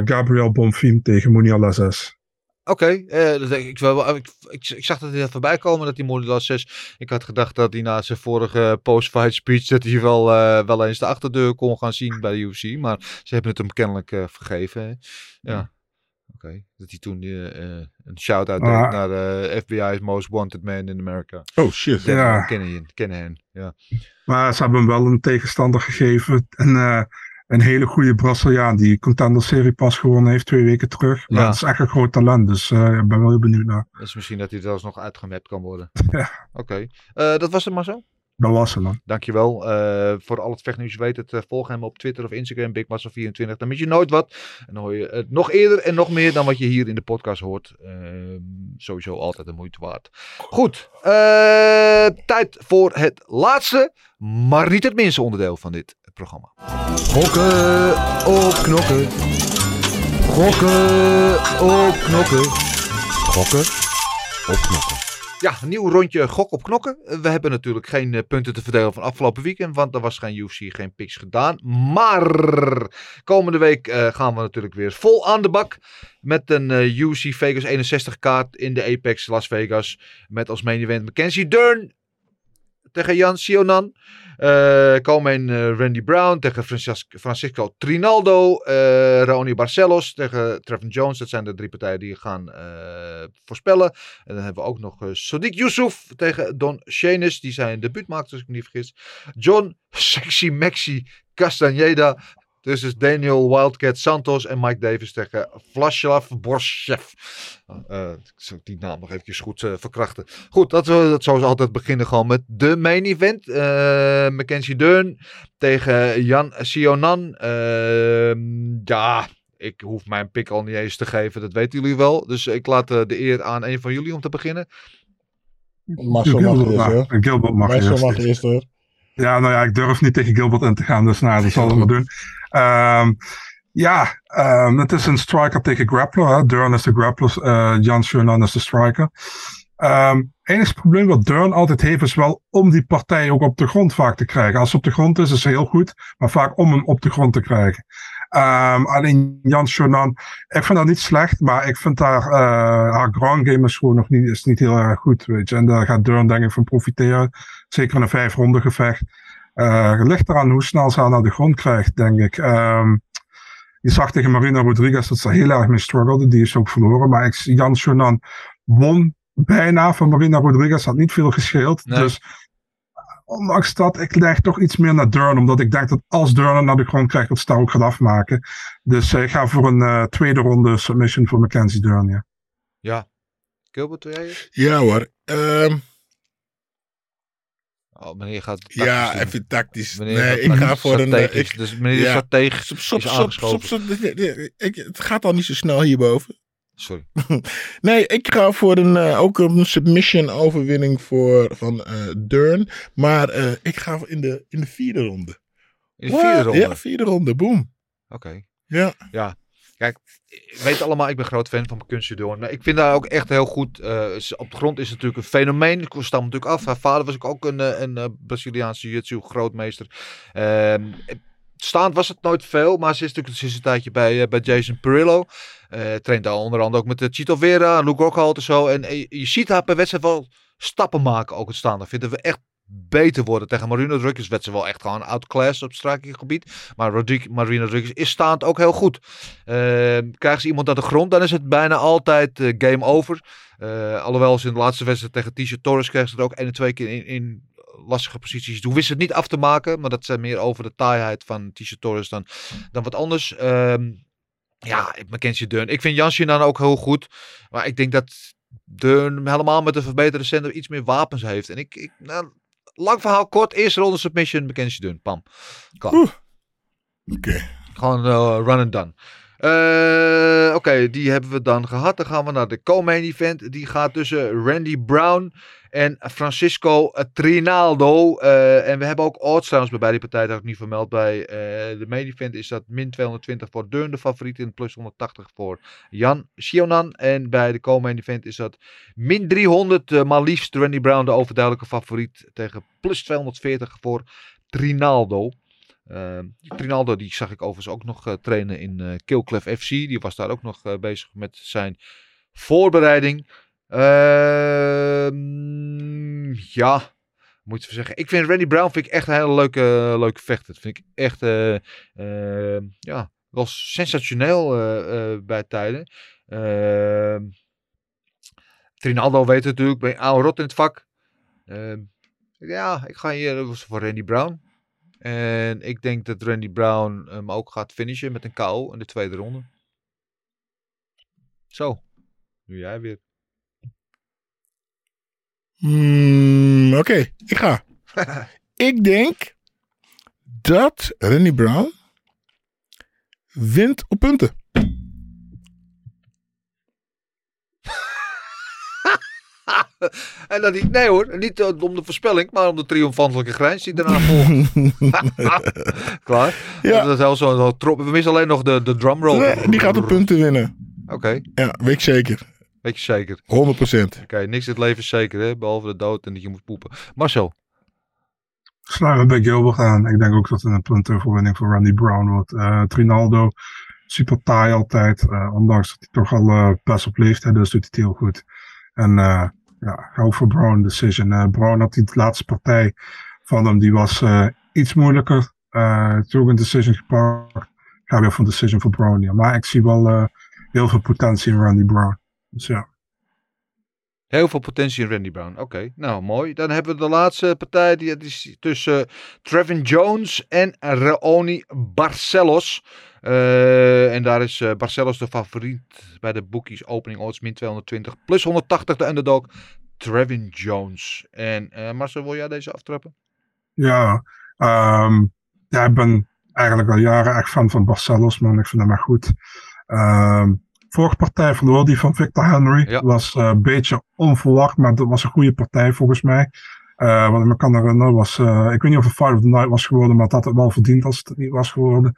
Gabriel Bonfim tegen Munial Lazes. Oké, eh, dat ik. Ik, ik, ik zag dat hij net voorbij komen, dat hij Molina 6. Ik had gedacht dat hij na zijn vorige post-fight speech, dat hij wel, eh, wel eens de achterdeur kon gaan zien bij de UFC. Maar ze hebben het hem kennelijk eh, vergeven. hè. Ja. Oké, dat hij toen een shout-out Ah. deed naar de FBI's Most Wanted Man in America. Oh shit. Ja. Kennen kennen hen, ja. Maar ze hebben hem wel een tegenstander gegeven. En, een hele goede Braziliaan die Contender Serie pas gewonnen heeft twee weken terug. Ja. het is echt een groot talent, dus eh, ik ben wel heel benieuwd naar. Dat is misschien dat hij er alsnog uitgemapt kan worden. Ja. Oké, Eh, dat was het maar zo. Dat was hem dan. Dankjewel uh, voor al het vechtnieuws. Weet het, volg hem op Twitter of Instagram, BigMassa24. Dan mis je nooit wat. En dan hoor je het nog eerder en nog meer dan wat je hier in de podcast hoort. Uh, sowieso altijd de moeite waard. Goed, tijd voor het laatste, maar niet het minste onderdeel van dit programma. Gokken op knokken. Gokken op knokken. Gokken op knokken. Ja, een nieuw rondje gok op knokken. We hebben natuurlijk geen uh, punten te verdelen van afgelopen weekend, want er was geen UFC, geen picks gedaan. Maar komende week uh, gaan we natuurlijk weer vol aan de bak met een uh, UFC Vegas 61 kaart in de Apex Las Vegas. Met als main event Mackenzie Dern tegen Jan Sionan. Komen uh, Randy Brown tegen Francisco, Francisco Trinaldo. Uh, Ronnie Barcelos tegen Trevin Jones. Dat zijn de drie partijen die gaan voorspellen. En dan hebben we ook nog Sadiq Yusuf tegen Don Shanis. Die zijn debuut maakt, als ik me niet vergis. John Sexy Maxi Castaneda Dus is Daniel Wildcat Santos en Mike Davis tegen Vlaslav Borshev. Eh, ik zal die naam nog eventjes goed eh, verkrachten. Goed, dat, we dat zoals altijd beginnen gewoon met de main event. Eh, Mackenzie Deun tegen Jan Sionan. Ehm, ja, ik hoef mijn pick al niet eens te geven, dat weten jullie wel. Dus ik laat de eer aan een van jullie om te beginnen. Marcel mag Gilbert eerst, mag, hoor. Gilbert mag Marcel eerst. mag eerst, hoor. Ja, nou ja, ik durf niet tegen Gilbert in te gaan, dus nou, dat zal ik maar doen. Ehm, ja, ehm, het is een striker tegen grappler. Hè. Is de grappler, eh Jan Schoenan is de striker. Ehm enige probleem wat Dern altijd heeft is wel om die partij ook op de grond vaak te krijgen. Als het op de grond is, is het heel goed, maar vaak om hem op de grond te krijgen. Alleen Jan Schoenan, ik vind dat niet slecht, maar ik vind daar, eh, haar ground game is gewoon nog niet, is niet heel erg goed, weet je. En daar gaat Dern denk ik van profiteren. Zeker in een vijf ronde gevecht. Eh, het ligt eraan hoe snel ze haar naar de grond krijgt, denk ik. Ehm, je zag tegen Marina Rodriguez dat ze heel erg mee struggelde. Die is ook verloren. Maar ik, Jan Schoenan won bijna van Marina Rodriguez. Had niet veel gescheeld. Nee. Dus ondanks dat, ik leg toch iets meer naar Dern. Omdat ik denk dat als hem naar de grond krijgt, dat ze daar ook gaat afmaken. Dus eh, ik ga voor een eh, tweede ronde submission voor Mackenzie Dern, ja. Ja. Gilbert, doe jij het? Ja hoor. Ehm, Oh, meneer gaat ja, doen. even tactisch. Meneer nee, ik ga voor een... eh, ik, dus meneer ja. strategisch Stop, stop, is nee, ik, het gaat al niet zo snel hierboven. Sorry. Nee, ik ga voor een, eh, ook een submission overwinning voor, van eh Dern. Maar eh, ik ga in de, in de vierde ronde. In de vierde ronde? Ja, vierde ronde. Boom. Oké. Ja. Ja. Kijk, weet allemaal, ik ben groot fan van Kunstje Doorn. Nou, Ik vind haar ook echt heel goed. eh, op de grond is het natuurlijk een fenomeen. Ik stam natuurlijk af. Haar vader was ook een, eh, een, eh, Braziliaanse jiu-jitsu grootmeester. Ehm, staand was het nooit veel, maar ze is natuurlijk sinds een tijdje bij, bij Jason Perillo. Eh traint daar onder andere ook met de Chito Vera, Luke Rockhold en zo. En je ziet haar per wedstrijd wel stappen maken, ook het staan. Dat vinden we echt beter worden. Tegen Marina Rodriguez werd ze wel echt gewoon outclass op strikinggebied. Maar Rodrig- Marina Rodriguez is staand ook heel goed. Ehm krijgen ze iemand aan de grond, dan is het bijna altijd eh, game over. Eh, alhoewel ze in de laatste wedstrijd tegen Tisha Torres kreeg ze er ook één en twee keer in, in lastige posities. Toen wist het niet af te maken, maar dat zijn meer over de taaiheid van Tisha Torres dan, dan wat anders. Ehm, ja, Mackenzie Deun. Ik vind Jansje dan ook heel goed. Maar ik denk dat Deun helemaal met een verbeterde center iets meer wapens heeft. En ik, ik nou, lang verhaal kort. Eerste ronde submission, Mackenzie Deun. Pam. Klaar. Oké. Gewoon eh, run and done. Eh, Oké, die hebben we dan gehad. Dan gaan we naar de co-main event. Die gaat tussen Randy Brown en Francisco Trinaldo. Eh, en we hebben ook odds bij beide partijen. Dat ik niet vermeld bij eh, de main event. Is dat min 220 voor Deun de favoriet. En plus 180 voor Jan Sionan. En bij de co-main event is dat min 300. eh, maar liefst Randy Brown de overduidelijke favoriet. Tegen plus 240 voor Trinaldo. Uh, Trinaldo die zag ik overigens ook nog eh, trainen in eh Killclef FC. Die was daar ook nog eh, bezig met zijn voorbereiding. Ehm, ja, moet je zeggen. Ik vind Randy Brown vind ik echt een hele leuke, leuke vechter. Dat vind ik echt eh, eh, ja, wel sensationeel bij tijden. Ehm, Trinaldo weet het natuurlijk, ben oude rot in het vak. Ehm, ja, ik ga hier voor Randy Brown. En ik denk dat Randy Brown hem ook gaat finishen met een KO in de tweede ronde. Zo, nu jij weer. Hmm, Oké, ik ga. ik denk dat Randy Brown wint op punten. en dan niet, nee hoor, niet eh, om de voorspelling, maar om de triomfantelijke grijns die daarna volgt. Klaar? Ja. Dat is wel zo, zo trop- we missen alleen nog de, de drumroll. Nee, die gaat op punten winnen. Oké, Ja, weet ik zeker. 100%. weet je zeker. Oké, niks in het leven is zeker, hè? behalve de dood en dat je moet poepen. Marcel, Sluiten we bij Gilbert aan. Ik denk ook dat het een puntoverwinning voor Randy Brown wordt. Eh, Trinaldo, super taai altijd. eh, ondanks dat hij toch al eh, best op leeftijd is, doet hij het heel goed. En eh, ja, voor Brown decision. Eh, Brown had die laatste partij van hem, die was eh, iets moeilijker. Eh het is ook een decision gepakt. Ga weer een decision voor Brown. Ja. Maar ik zie wel eh, heel veel potentie in Randy Brown. Dus ja. Heel veel potentie in Randy Brown. Oké, nou mooi. Dan hebben we de laatste partij. Die is tussen Trevin Jones en Raoni Barcelos. Eh, en daar is eh, Barcelos de favoriet bij de bookies. Opening odds min 220. Plus 180 de underdog. Trevin Jones. En eh Marcel, wil jij deze aftrappen? Ja, ehm, ja, ik ben eigenlijk al jaren echt fan van Barcelos, man. Ik vind hem echt goed. Ehm, vorige partij verloor die van Victor Henry. Ja. Was een beetje onverwacht, maar dat was een goede partij volgens mij. Eh, wat ik me kan herinneren was, ik weet niet of het Fight of the Night was geworden, maar het had het wel verdiend als het niet was geworden.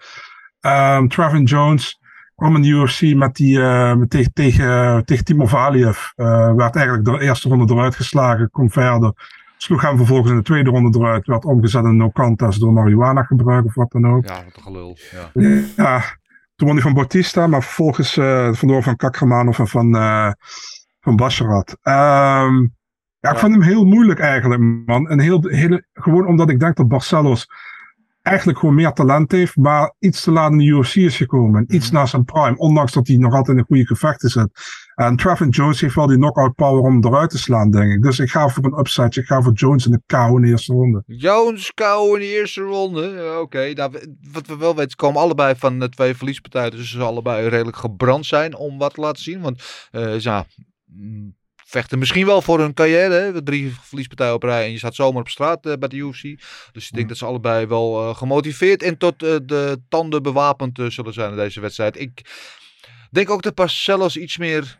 Ehm Trevin Jones kwam in de UFC met die, eh, met tegen, tegen, tegen Timo Valiev. Eh, werd eigenlijk de eerste ronde eruit geslagen, kon verder. Sloeg hem vervolgens in de tweede ronde eruit. Werd omgezet in no contest door marihuana gebruik of wat dan ook. Ja, wat een gelul. Ja. Ja, toen won hij van Bautista, maar vervolgens eh verloor van Kakramanov en van, eh van Basharat. Ehm, ja, ik vond hem heel moeilijk eigenlijk, man. En heel, heel, gewoon omdat ik denk dat Barcelos eigenlijk gewoon meer talent heeft, maar iets te laat in de UFC is gekomen. En iets na zijn prime, ondanks dat hij nog altijd in een goede gevechten zit. En Trevin Jones heeft wel die knockout power om eruit te slaan, denk ik. Dus ik ga voor een upset. Ik ga voor Jones in de KO in de eerste ronde. Jones kou in de eerste ronde. Ja, Oké, nou, we- wat we wel weten, ze komen allebei van de twee verliespartijen. Dus ze zullen allebei redelijk gebrand zijn om wat te laten zien. Want eh, ja, mm, vechten misschien wel voor hun carrière. Hè? Drie verliespartijen op rij en je staat zomaar op straat eh, bij de UFC. Dus ik denk dat ze allebei wel eh, gemotiveerd en tot eh, de tanden bewapend zullen zijn in deze wedstrijd. Ik denk ook dat Parcellos iets meer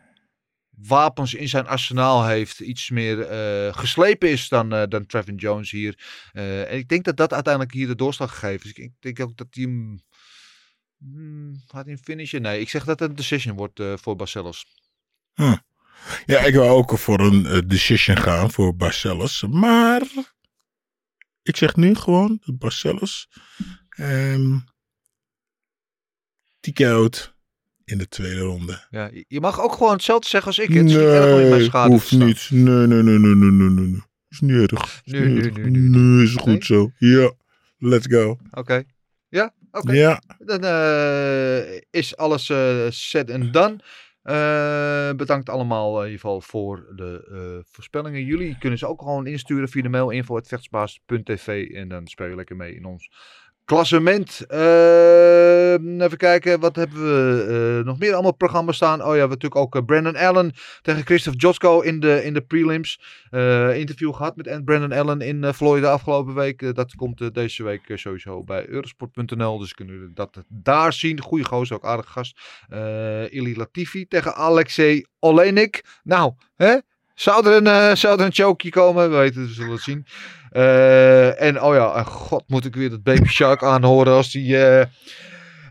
wapens in zijn arsenaal heeft. Iets meer geslepen is dan, eh, dan Trevin Jones hier. En ik denk dat dat uiteindelijk hier de doorslag gegeven is. Ik, ik denk ook dat hij hem... Hmm, gaat hij hem finishen? Nee, ik zeg dat het een decision wordt voor Barcelos. Ja, ik wil ook voor een eh, decision gaan voor Barcelos. Maar ik zeg nu gewoon dat Barcelos ehm out in de tweede ronde. Ja, je- mag ook gewoon hetzelfde zeggen als ik. Het is Nee, te hoeft niet. Nee, nee, nee, nee, nee, nee, nee. nee. Is niet erg. Is Nee, niet nee, erg. nee, nee, Nee, is goed Nee? zo. Ja, let's go. Oké. Ja, oké. Ja. Dan eh, is alles eh set en done. Eh, bedankt allemaal in ieder geval voor de eh, voorspellingen. Jullie kunnen ze ook gewoon insturen via de mail info.vechtsbaas.tv en dan speel je lekker mee in ons klassement. Eh, even kijken, wat hebben we eh, nog meer allemaal op het programma staan? Oh ja, we hebben natuurlijk ook eh, Brandon Allen tegen Christoph Jotko in de, in de prelims. Eh, interview gehad met Brandon Allen in Florida afgelopen week. Dat komt deze week sowieso bij Eurosport.nl. Dus kunnen jullie dat daar zien. Goeie gozer, ook aardig gast. Ili Latifi tegen Alexei Olenik. Nou, hè? Zou er een, zou er een chokie komen? We weten, we zullen het zien. Eh, en oh ja, god moet ik weer dat Baby Shark aanhoren als die eh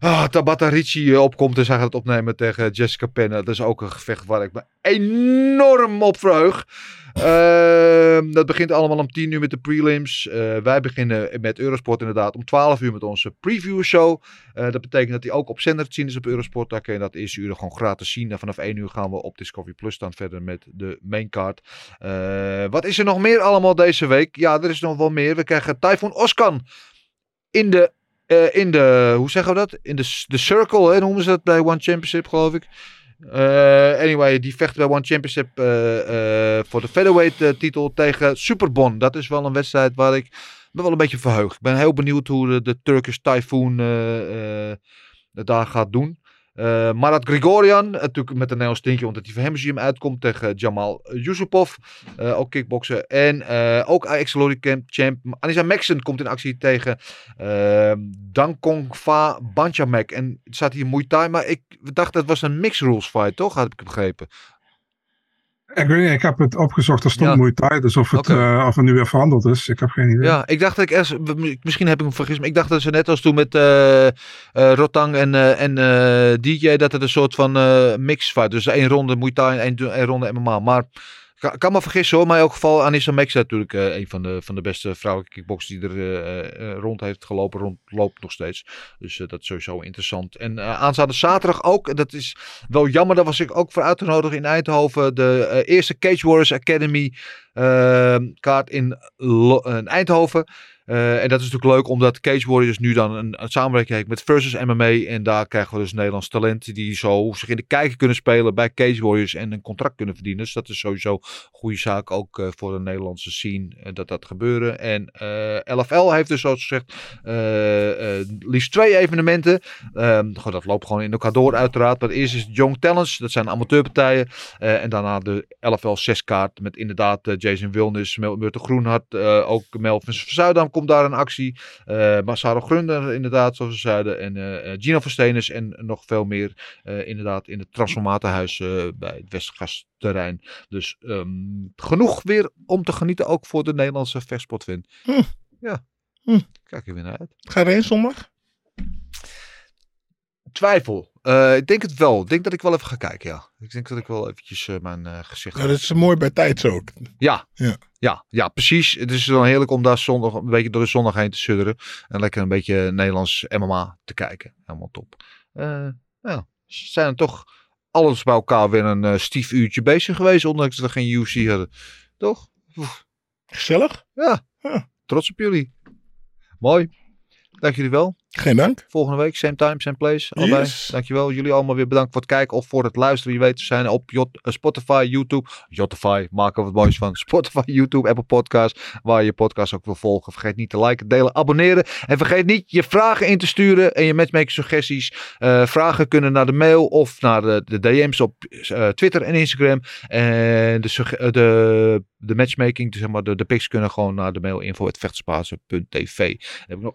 ah, Tabata Ricci eh, opkomt en zij gaat het opnemen tegen Jessica Penna. Dat is ook een gevecht waar ik me enorm op verheug. Ehm, dat begint allemaal om 10 uur met de prelims. Eh, wij beginnen met Eurosport inderdaad om 12 uur met onze preview show. Eh, dat betekent dat die ook op zender te zien is op Eurosport. Daar kun je dat eerste uur gewoon gratis zien. En vanaf 1 uur gaan we op Discovery Plus dan verder met de maincard. Wat is er nog meer allemaal deze week? Ja, er is nog wel meer. We krijgen Typhoon Oskan in de, eh, in de hoe zeggen we dat? In de, de circle, hè, noemen ze dat bij One Championship, geloof ik. Eh, anyway, die vecht bij One Championship eh, voor de featherweight titel tegen Superbon. Dat is wel een wedstrijd waar ik me wel een beetje verheug. Ik ben heel benieuwd hoe de, Turkish Typhoon het daar gaat doen. Eh Marat Grigorian, natuurlijk met een heel stintje, omdat hij voor hem uitkomt tegen Jamal Yusupov. Eh, ook kickboksen. En eh, ook ex-Lori Camp champ Anissa Maxson komt in actie tegen uh, Dankong Fa Banchamek. En het staat hier Muay Thai, maar ik dacht dat was een mixed rules fight, toch? Had ik begrepen. Ik weet niet, ik heb het opgezocht, er stond Ja. Muay Thai, dus of het, Oké. eh, of het nu weer veranderd is, ik heb geen idee. Ja, ik dacht dat ik ergens, misschien heb ik me vergist, maar ik dacht dat ze net als toen met eh, eh, Rotang en, en DJ, dat het een soort van mix fight. Dus één ronde Muay Thai en één, één ronde MMA. Maar ik kan me vergissen hoor, maar in elk geval Anissa Max natuurlijk eh, een van de, van de beste vrouwelijke kickboxers die er eh, eh, rond heeft gelopen, rond, loopt nog steeds. Dus dat is sowieso interessant. En aanstaande zaterdag ook, dat is wel jammer, daar was ik ook voor uitgenodigd in Eindhoven, de eerste Cage Warriors Academy eh, kaart in Eindhoven. Eh, en dat is natuurlijk leuk omdat Cage Warriors nu dan een, samenwerking heeft met Versus MMA. En daar krijgen we dus Nederlands talent die zo zich in de kijker kunnen spelen bij Cage Warriors en een contract kunnen verdienen. Dus dat is sowieso een goede zaak ook eh, voor de Nederlandse scene eh, dat dat gebeuren. En LFL heeft dus zoals gezegd liefst twee evenementen. Goed, dat loopt gewoon in elkaar door uiteraard. Maar eerst is Young Talents, dat zijn amateurpartijen. En daarna de LFL 6 kaart met inderdaad Jason Wilnis, Mel Murte Groenhart, ook Melvin Verzuidam komt daar in actie. Eh Massaro Grunder inderdaad, zoals we zeiden. En eh, eh, Gino Verstenus en nog veel meer eh, inderdaad in het transformatorhuis eh, bij het Westgasterrein. Dus ehm, genoeg weer om te genieten ook voor de Nederlandse vechtsportwin. Hm. Ja, Hm. kijk er weer naar uit. Ga je zondag? Twijfel. Eh, ik denk het wel. Ik denk dat ik wel even ga kijken, ja. Ik denk dat ik wel eventjes eh, mijn eh, gezicht... Ja, dat is mooi bij tijds ook. Ja. Ja. Ja, ja, precies. Het is dan heerlijk om daar zondag een beetje door de zondag heen te sudderen. En lekker een beetje Nederlands MMA te kijken. Helemaal top. Ja, ze zijn er toch alles bij elkaar weer een stief uurtje bezig geweest. Ondanks dat we geen UFC hadden. Toch? Gezellig. Ja. Ja. Trots op jullie. Mooi. Dank jullie wel. Geen dank. Volgende week, same time, same place. Allebei. Yes. Dankjewel. Jullie allemaal weer bedankt voor het kijken of voor het luisteren. Je weet, we zijn op eh, Spotify, YouTube. Jotify, maken we het moois van. Spotify, YouTube, Apple Podcast. Waar je je podcast ook wil volgen. Vergeet niet te liken, delen, abonneren. En vergeet niet je vragen in te sturen en je matchmaking suggesties. Eh, vragen kunnen naar de mail of naar de, de DM's op eh, Twitter en Instagram. En de, de, de matchmaking, dus zeg maar, de, de pics kunnen gewoon naar de mail info.vechtspazen.tv. Dan heb ik nog